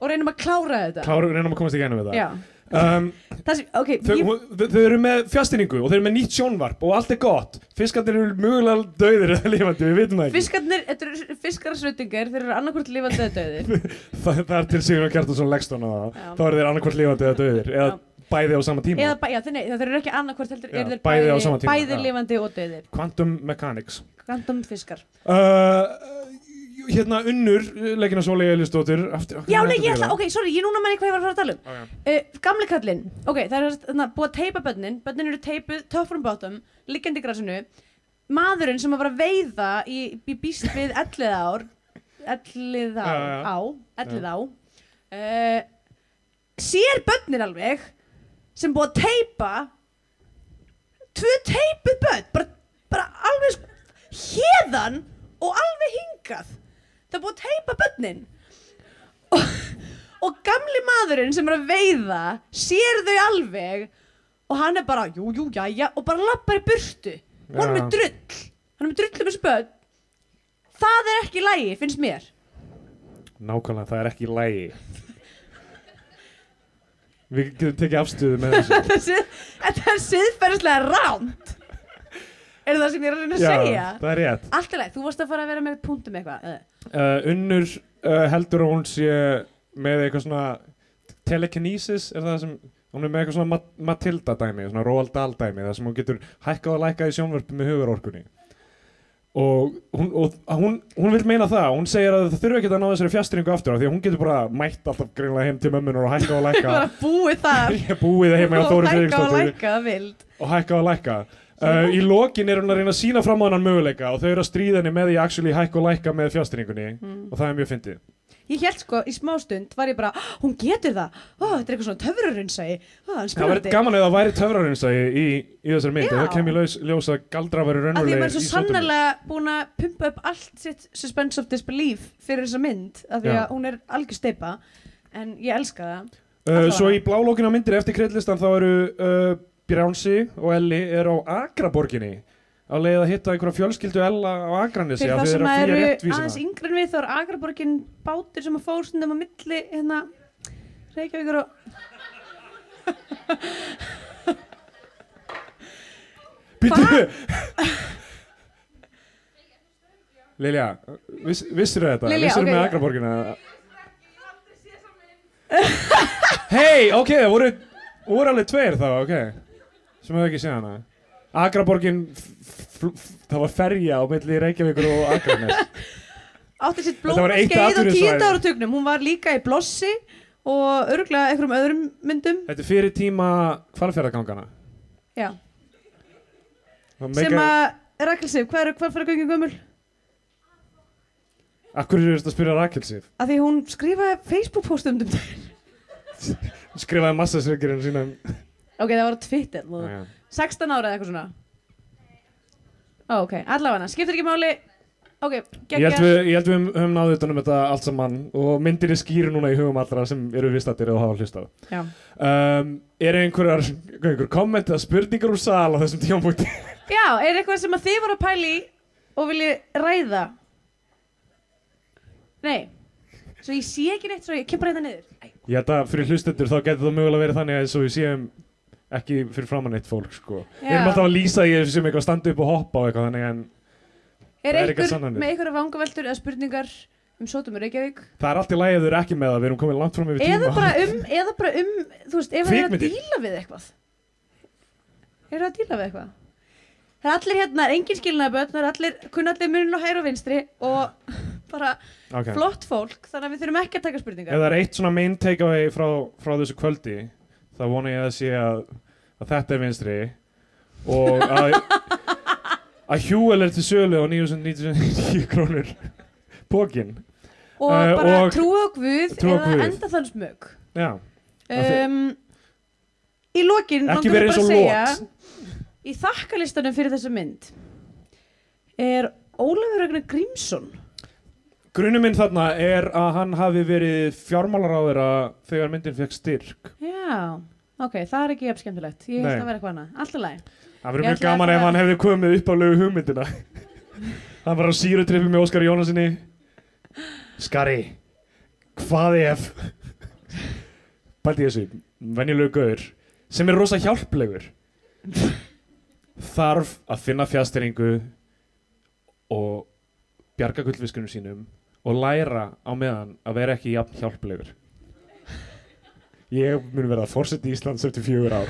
og reynum að klára þetta. Kláru, reynum að komast í gænum við það Já, um, það sem, ok þau, ég, hún- þau, þau eru með fjastinningu og þau eru með nýtt sjónvarp og allt er gott. Fiskarnir eru mögulega döðir eða lifandi, við vitum það ekki. Fiskarnir, þetta eru fiskararsveitingar þeir eru annarkvort lifandi eða döðir Það, það er til Sigur Kjartason Legston á það. Já. Þá eru þeir annarkvort lifandi eða döðir Eða Já. bæði á sama tíma. Eða, bæ- já, þeir, nei, þeir eru ekki annarkvort heldur Já, eru þeir bæði bæði, á sama tíma, bæði já. lifandi og döðir Quantum Mechanics. Random fiskar. Uh, Hérna Unnur Leggina Sóli Elistóttur Já, nei, ég ætla, ok, sorry, ég núna manni hvað ég var að fara að tala um. Okay. uh, Gamli kallinn, ok, það er þarna, búið að teipa börnin Börnin eru teipuð, from bottom Liggjandi í grasinu. Maðurinn sem að var að veiða í, í býst við ellið ár Ellið á, á Ellið á uh, Sér börnin alveg Sem búið að teipa Tvö teipuð börn Bara, bara alveg Hérðan og alveg hingað Það er búið að teipa börnin. Og, og gamli maðurinn sem er að veiða sér þau alveg og hann er bara, jú, jú, jæja og bara lappar í burtu. Og hann er með Já. drull. Hann er með drull um þessu börn. Það er ekki lægi, finnst mér. Nákvæmlega, það er ekki lægi Við getum tekið afstöðu með þessu. Þetta er er siðferðislega ránt er það sem ég er að reyna að segja? það er rétt. Allt í leið, þú varst að fara að vera með punktum eitthvað. Uh, Unnur uh, heldur að hún sé með eitthvað svona telekinesis er það sem hún er með eitthvað svona Mat Matilda dæmi svona Roald Dahl dæmi það sem hún getur hækkað og lækkað í sjónvörpu með hugurorkunni og hún, og hún, hún vil meina það hún segir að það þurfi ekki að ná þessari fjastringu aftur af því að hún getur bara mætt alltaf greinlega heim til mömmunar og hækka og lækka bara búið þar. Ég búið heima hjá og Þóri hækka og Friðriksdóttur lækka vild. Og hækka og lækka uh, í lokin er hún að reyna að sína fram á hennan möguleika og þau eru að stríða henni með því að actually hækka og lækka með fjastringunni Mm. og það er mjög fyndið. Ég held sko, í smástund var ég bara, "Ah, hún getur það, Ó, þetta er eitthvað svona töfrarunnsæi, það væri gaman eða það væri töfrarinsægi í, í þessari mynd. Já. og það kemur ljós, ljós að galdra Að því að raunverulegir maður er svo í sannarlega búin að pumpa upp allt sitt suspense of disbelief fyrir þessa mynd, af því Já. að hún er algjör steipa, en ég elska það. Uh, svo í blálókinu á myndir eftir kreddlistan þá eru uh, Brjánsi og Elli er á Akraborginni á leið að hitta einhverja fjölskyldu Ella á Akranesi Fyrir það sem að eru aðeins en við, þá er Agraborgin bátur sem að fór stundum á milli, hérna, Reykjavíkur og... Býttu Lilja, viss, vissir þetta? Lilja, vissir ok, með. Akraborgina? Hei, ok, það voru, voru alveg tveir þá, ok sem hefur ekki séð hana. Akraborgin það var ferja á milli Reykjavíkur og Akranes átti sitt blómaskeið á tíunda áratugnum. Hún var líka í blossi og örgulega einhverjum öðrum myndum. Þetta er fyrir tíma hvalfjörðagangana já. Sem að Rakel Sif, hvað er göngin gömul? Akkur eru þetta að spyrja Rakel Sif? Að því hún skrifaði Facebook post um þetta. Skrifaði massasökirinn sína um ok, það var á Twitter Já, já. 16 ára eða eitthvað svona. Ó, ok, allavega, skiptir ekki máli. Ok, Ég held geggja við, ég held við höfum- náðu utan um þetta allt saman og myndir er skýri núna í hugum allra sem eru vistattir eða hafa hlustað. Já. um, Er einhverjar einhver komment eða spurningar úr sal á þessum tímapunkti? já, er eitthvað sem að þið voru að pæli og vilji ræða? Nei. Svo ég sé ekki neitt svo ég kem bara hérna niður. Æ, Ég held að fyrir hlustendur þá getur það mögulega verið þannig að eins og við séum ekki fyrir framann eitt fólk sko. Við erum alltaf að lýsa í þessu sem eitthvað að standa upp og hoppa og eitthvað þannig en er eitthvað með einhverja vangaveltur eða spurningar um Sótum Reykjavík? Það er allt í lagi að þau eru ekki með það, við erum komin langt fram yfir tíma. eða bara um, eða bara um þú veist, ef það er að díla við eitthvað. Er það að díla við eitthvað? Það er allir hérna, er engin skilnaðaböld það er allir, kunna allir munin og hæra og vinstri og bara okay. flott fólk þannig að við þurfum ekki að taka spurningar. Ef það er eitt svona main takeaway frá, frá þessu kvöldi þá vona ég að sé að, að þetta er vinstri og að, að Hjúel er til sölu á 999 krónur. Bókin og Eh, bara og- trúa á eða enda þann smög um, í lokin ekki verið eins og lot. í þakkalistanum fyrir þessa mynd er Ólafur Ragnar Grímsson Grunum minn þarna er að hann hafi verið fjármálaráðura þegar myndin fekk styrk. Já, ok, það er ekki jafn skemmtilegt. Ég held að vera eitthvað annað, alltaf læg Það Ég mjög gaman ef hann hefði komið upp á lögu hugmyndina. Hann var á sírutrippi með Óskar Jónasinni Skari Hvað ef Bælti þessu Venjulegu gaur Sem er rosa hjálplegur Þarf að finna fjasteringu Og Bjarga gullfiskunum sínum Og læra á meðan Að vera ekki jafn hjálplegur. Ég mun vera að fórseti Íslands eftir fjögur ár.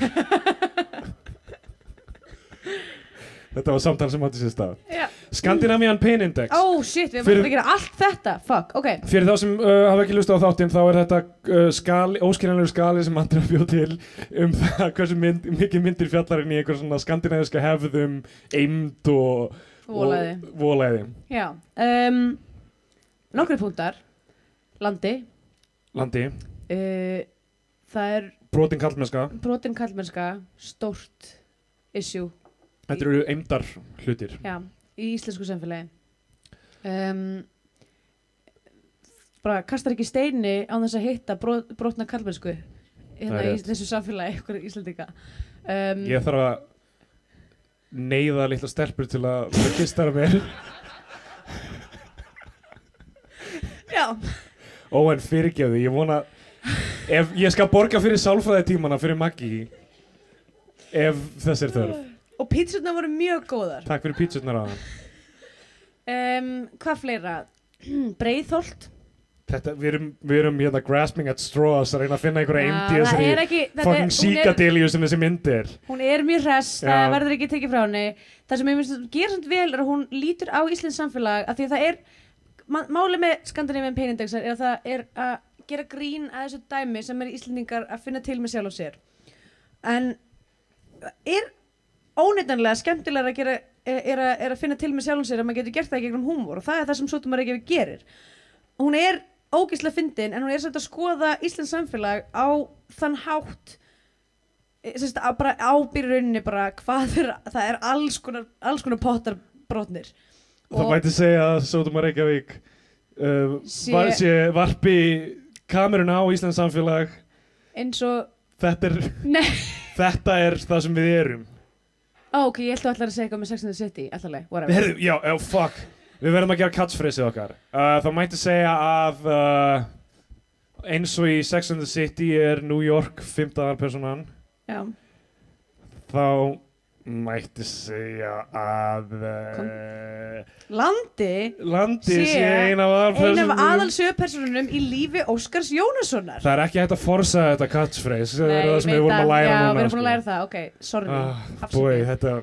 Þetta var samtal sem átti sér stað. Já. Scandinavian Pain Index. Ó, shit, við Fyrir- erum að gera allt þetta. Fuck, ok. Fyrir þá sem uh, hafa ekki lustið á þáttinn þá er þetta uh, skali, óskiljanlegur skali sem Andri bjóð til um það hversu mynd, mikið myndir fjallar inn í einhver svona skandinaviska hefðum eimd og Vólaði og, volæði. Já, um, nokkri punktar. Landi. Landi, uh, Það er brotin kallmennska brotin kallmennska Stórt issue þetta eru eimdar hlutir. Já, í íslensku samfélagi. Um, Bara kastar ekki steini á þess að hitta brot, brotna kallmennsku hérna í þessu samfélagi ykkur Íslendinga. Um, ég þarf að neyða litla stelpur til að til að kistara mér Já, ó en fyrirgefðu, ég vona ef ég skal borga fyrir sálfræði tímana fyrir Maggi ef þess er þörf. Og pítsurna voru mjög góðar. Takk fyrir pítsurnar á um, Hvað fleira? Breiðholt? Þetta, við erum, við erum hérna grasping at straws að reyna að finna einhverja Já, eindi það er ekki, þetta er, er, síkadilju sem þessi mynd er. Hún er mjög hress, Já. það verður ekki tekið frá henni. Það sem ég finnst að gera samt vel er að hún lítur á Íslands samfélag af því að það er, málið með Skandinavian Pain Index er að það er að gera grín að þessu dæmi sem er Íslendingar að finna til með sjálf og sér. En er óneitanlega skemmtilega að gera er að, er að finna til með sjálf og sér að maður getur gert það gegnum húmor. Og það er það sem Sotumar Reykjavík gerir. Hún er ógislega fyndin en hún er samt að skoða Íslands samfélag á þann hátt sem sagt, að bara ábyrði rauninni bara hvað er, það er alls konar, alls konar pottar brotnir Það mætti segja að Sótum að Reykjavík uh, Sé- var, sé varpi kameruna á Íslands samfélag. Eins og, þetta er, þetta er það sem við erum. Ó, ok, ég að allar að segja eitthvað með Sex and the City, allarlega, whatever. Herðu, já, já, fuck. Við verðum að gera catchphrase okkar. Uh, Það mætti segja að uh, eins og í Sex and the City er New York 15. personan já, þá mætti segja að uh, landi landi Sé sé ein af aðalsögupersonunum í lífi Óskars Jónassonar Það er ekki hægt að forsa þetta catchphrase Það er það sem við vorum að læra já, núna við erum búin sko. að læra það, ok, sorry ah. Búi, þetta er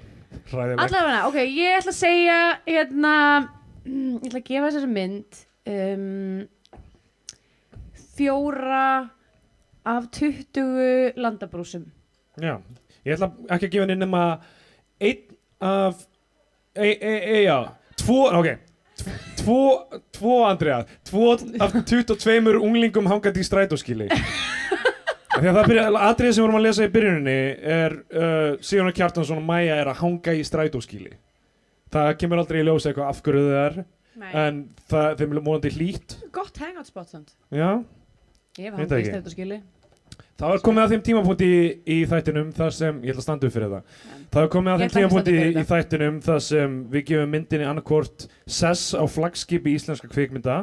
hræðilegt Allavega, ok, ég ætla að segja hérna, mm, ég ætla að gefa þessari mynd um, fjóra af 20 landabrúsum Já, ég ætla ekki að gefa henni nema einn af e, e, e, já, tvo, ok. Tvo, tvo Andrea. Tvo af 22 unglingum hangandi í strætóskili Því að það byrja, atriðið sem vorum að lesa í byrjuninni er uh, Sigurnar Kjartansson og Maja er að hanga í strætóskili það kemur aldrei í ljós eitthvað af hverju það er Nei. en það, þeim er múlandi hlýtt. Gott hangout spot samt. Já, Ég hef hangið í ekki. Það var komið að þeim tímapunkti í, í þættinum þar sem, ég ætla að standa upp fyrir það. Það var komið að þeim tímapunkti í, í þættinum þar sem við gefum myndinni annarkort sess á flaggskipi íslenska kvikmynda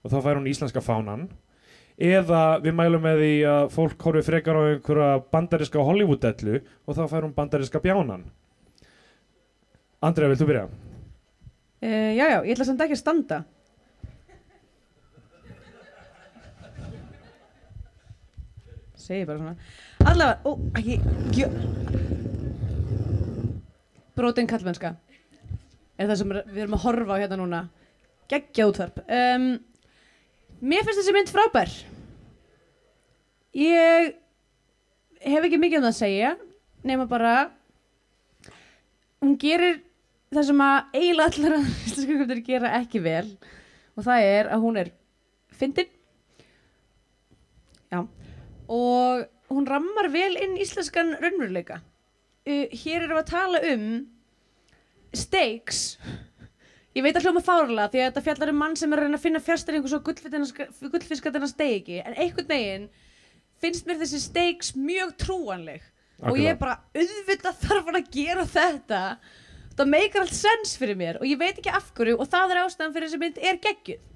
og þá fær hún íslenska fánan. Eða við mælum með því að fólk horfi frekar á einhverja bandariska Hollywood-dellu og þá fær hún bandariska bjánan. Andrea, vilt þú byrja? uh, Já, já, ég ætla samt ekki að standa Segir bara svona. Allavega, ó, ekki gjö... Brotin kallmennska Er það sem við erum að horfa á hérna núna. Geggja útvarp. Um, Mér finnst þessi mynd frábær. Ég hef ekki mikið um það að segja nema bara hún gerir það sem að eiginlega allar að íslenska kvöldur gera ekki vel. Og það er að hún er fyndin. Já og hún rammar vel inn íslenskan raunveruleika. Uh, hér erum við að tala um steaks ég veit að hljóma fárlega því að þetta fjallar um mann sem er að reyna að finna fjastæringu svo gullfiskatina steiki en einhvern veginn finnst mér þessi steaks mjög trúanleg. Og ég er bara auðvitað þarf að gera þetta. Það meikar allt sens fyrir mér og ég veit ekki af hverju og það er ástæðan fyrir þessi mynd er geggjuð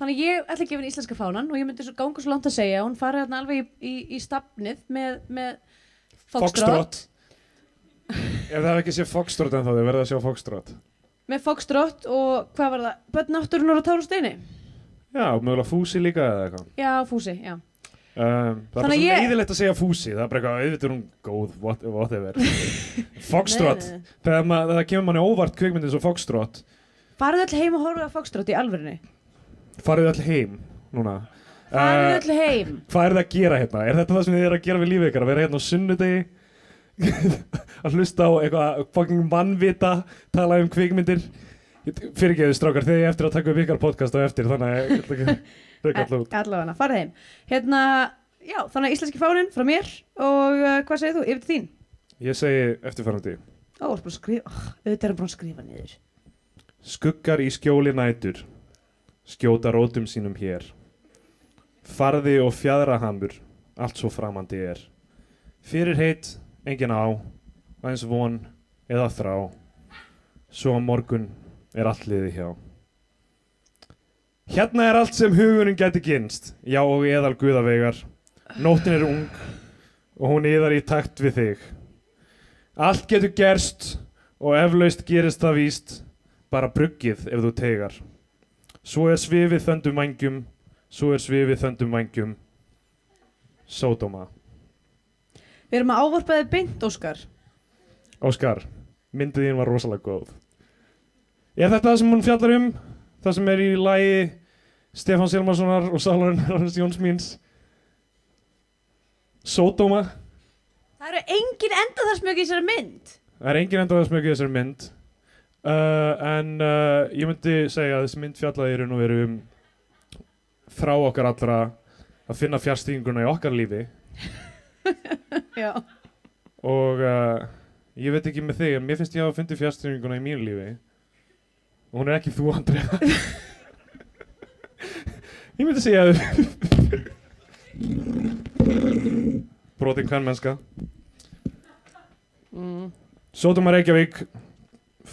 þannig ég ætla að gefa henni íslenska fánan og ég myndi svo ganga svo langt að segja að hún farið þarna alveg í, í, í stafnið með, með Foxtrot. Ef það hef ekki sé Foxtrot en þá þau verða að sjá Foxtrot. Með Foxtrot og hvað var það? Börn náttúrunar og tárusteini Já, mögulega Fúsi líka eða eitthvað. Já, fúsi, já. Um, það er Þannig að svo ég- leiðilegt að segja fúsi það er bara eitthvað, auðvitað er hún góð what, whatever. Foxtrot, Nei, nei, þegar maður, það kemur manni óvart kvikmyndin svo Foxtrot. Farið öll heim og horfið á Foxtrot í alvörinni farið öll heim núna? Farið Eh, öll heim? hvað er það að gera hérna? Er þetta það sem þið er að gera við lífið ykkar? Að vera hérna á sunnudegi? Að hlusta á eitthvað fucking mannvita tala um kvikmyndir? Fyrirgeðu strákar þegar ég eftir að taka upp ykkar podcast á eftir þannig að allavega, farið heim. Hérna, já, þannig að íslenski fánin frá mér og uh, hvað segir þú, yfir þín. Ég segi eftirfarandi. Ó, auðvitað er búin að skrifa niður. Skuggar í skjóli nætur skjóta rótum sínum hér. Farði og fjadrahamur allt svo framandi er. Fyrir heitt, engin á aðeins von eða þrá. Svo á morgun er allt liði hjá. Hérna er allt sem hugurinn gæti gynst já og eðal guðavegar. Nóttin er ung og hún yðar í takt við þig. Allt getur gerst og eflaust gerist það víst bara bruggið ef þú tegar Svo er svifið þöndum vængjum Svo er svifið þöndum vængjum Sódóma Við erum að ávarpa þið beint, Óskar. Óskar, myndið þín var rosalega góð Er þetta það sem hún fjallar um? Það sem er í lagi Stefán Silmarssonar og Sálarinn Hans Jóns míns Sódóma Það eru engin enda þar smög í þessari mynd. Það er engin enda þess mjög í þessari mynd uh, En uh, ég myndi segja að þessi mynd fjallaði raun og veru um Frá okkar allra Að finna fjárstýringuna í okkar lífi. Og uh, ég veit ekki með þig En mér finnst ég að hafa fundið fjárstýringuna í mínu lífi. Og hún er ekki þú, Andrea. Ég myndi segja að Brotin hvern mennska Mm. Sótumar Reykjavík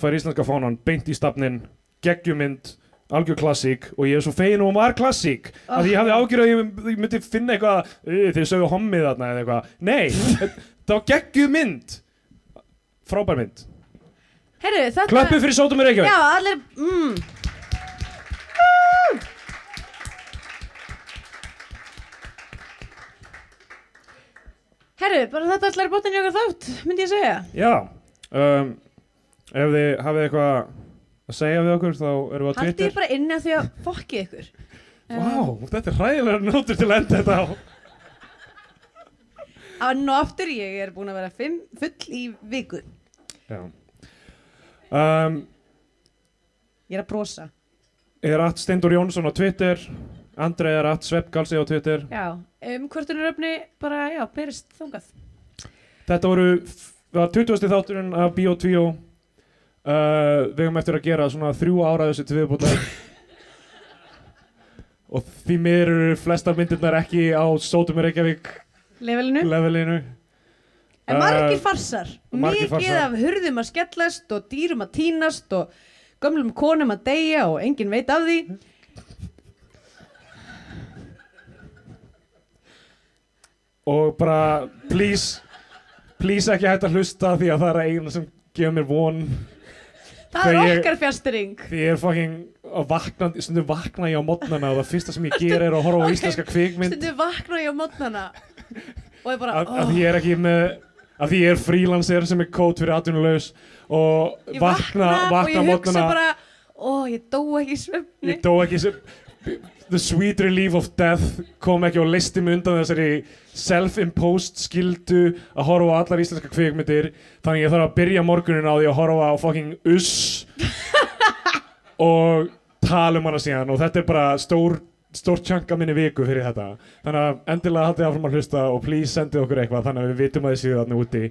fær íslenska fánan beint í stafnin geggjumynd, algjör klassík og ég er svo fegin og hún var klassík Oh. að ég hafði ágjörð að ég, ég myndi finna eitthvað "Eh, þeir sögðu hommið þarna eða eitthvað nei, það var geggjuð mynd frábær mynd Herru, þetta... klöppið fyrir Sótumar Reykjavík Já, allir... Mm. Herru, bara þetta allar er bóttin í okkur þátt, myndi ég segja. já um, ef þið hafið eitthvað að segja við okkur þá erum við á Haldið Twitter ég bara inni af því að fokkið ykkur. Vá, þetta er hræðilega nótur til að enda þetta á Ann og aftur, ég er búin að vera fimm, full í viku. Já um, Ég er að brosa. er að Steindur Jónsson á Twitter Andrei er að Sveppgalsi á Twitter Já, um hvortunaröfni bara, já, berist þungað. Þetta voru var 20. þátturinn af Bio2 uh, Við hefum eftir að gera svona þrjú ára þessu til viðbúta Og því miður eru flestar myndirnar ekki á Sótum Reykjavík Levelinu. levelinu En margir farsar. margir Mikið farsar. af hurðum að skellast og dýrum að tínast og gömlum konum að deyja og enginn veit af því. Og bara, please Please ekki hægt að hlusta því að það er eina sem gefur mér von Það er okkar fjárstyring. Því ég er fucking vakna, stundum vakna ég á modnana og það fyrsta sem ég ger er að horfa á Ok. íslenska kvikmynd Stundu vakna ég á mótnana og ég bara, að, oh, ég er ekki með að því ég er freelancer sem er kót fyrir atvinnulegs og ég vakna, vakna, og ég hugsa bara, ó, ég dó ekki svefni. ég dó ekki sem the sweet relief of death kom ekki og listi mig undan þessari self-imposed skildu að horfa á allar íslenska kvikmyndir. Þannig ég þarf að byrja morgunin á því að horfa á fucking uss og tala um hana síðan. Og þetta er bara stór stór tjanga minni viku fyrir þetta. Þannig að endilega haldið áfram að hlusta og please sendið okkur eitthvað þannig að við vitum að þið séu þarna úti.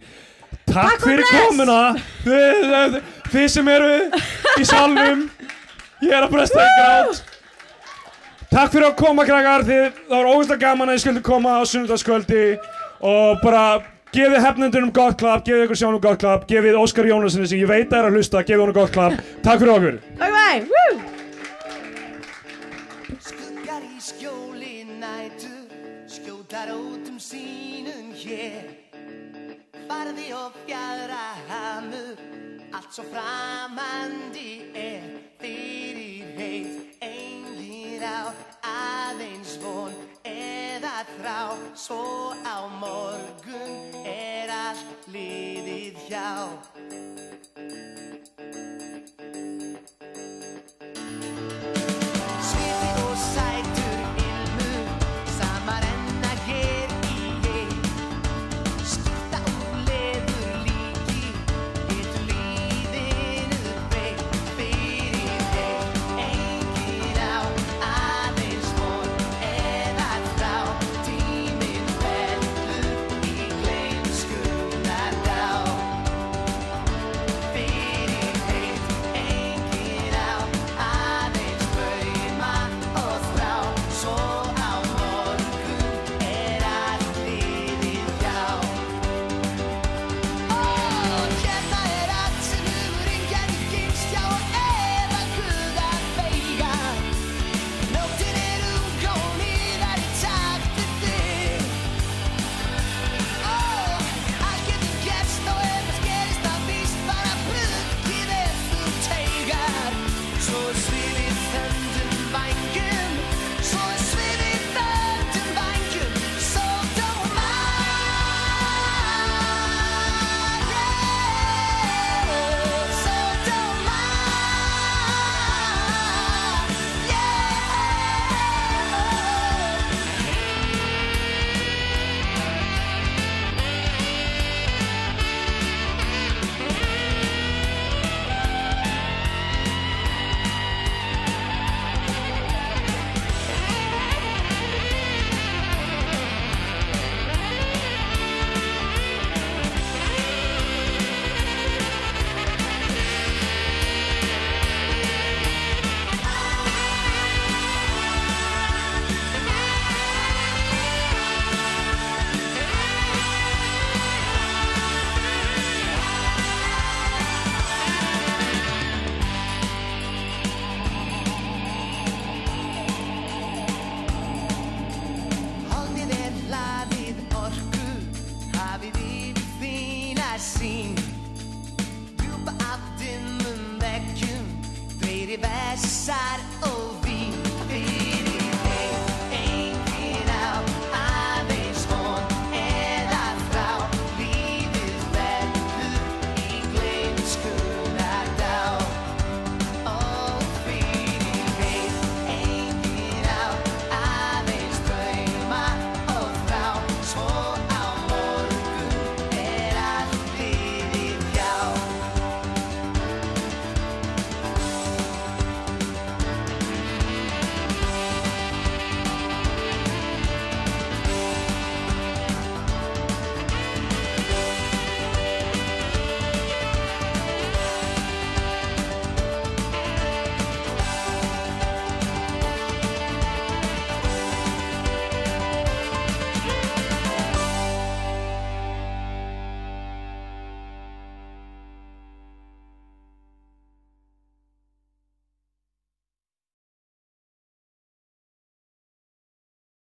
Takk, fyrir komuna! Þið, sem eru í salnum ég er að bresta í grát Takk fyrir að koma krakkar. Þið, það var ógeðslega gaman að þið skildu koma á sunnudagskvöldi og bara gefið hefnendunum gott klapp, gefið ykkur sjónum gott klapp gefið Óskar Jónassoni sem ég veit er að hlusta gefið honum gott klapp, takk fyrir okkur. Ok, woo! Skuggar í skjóli nætur Skjótar út um sínum hér. Farði og fjara hamur Allt svo framandi er Fyrir heit þrá, aðeins von eða þrá, svo á morgun er allt liðið hjá.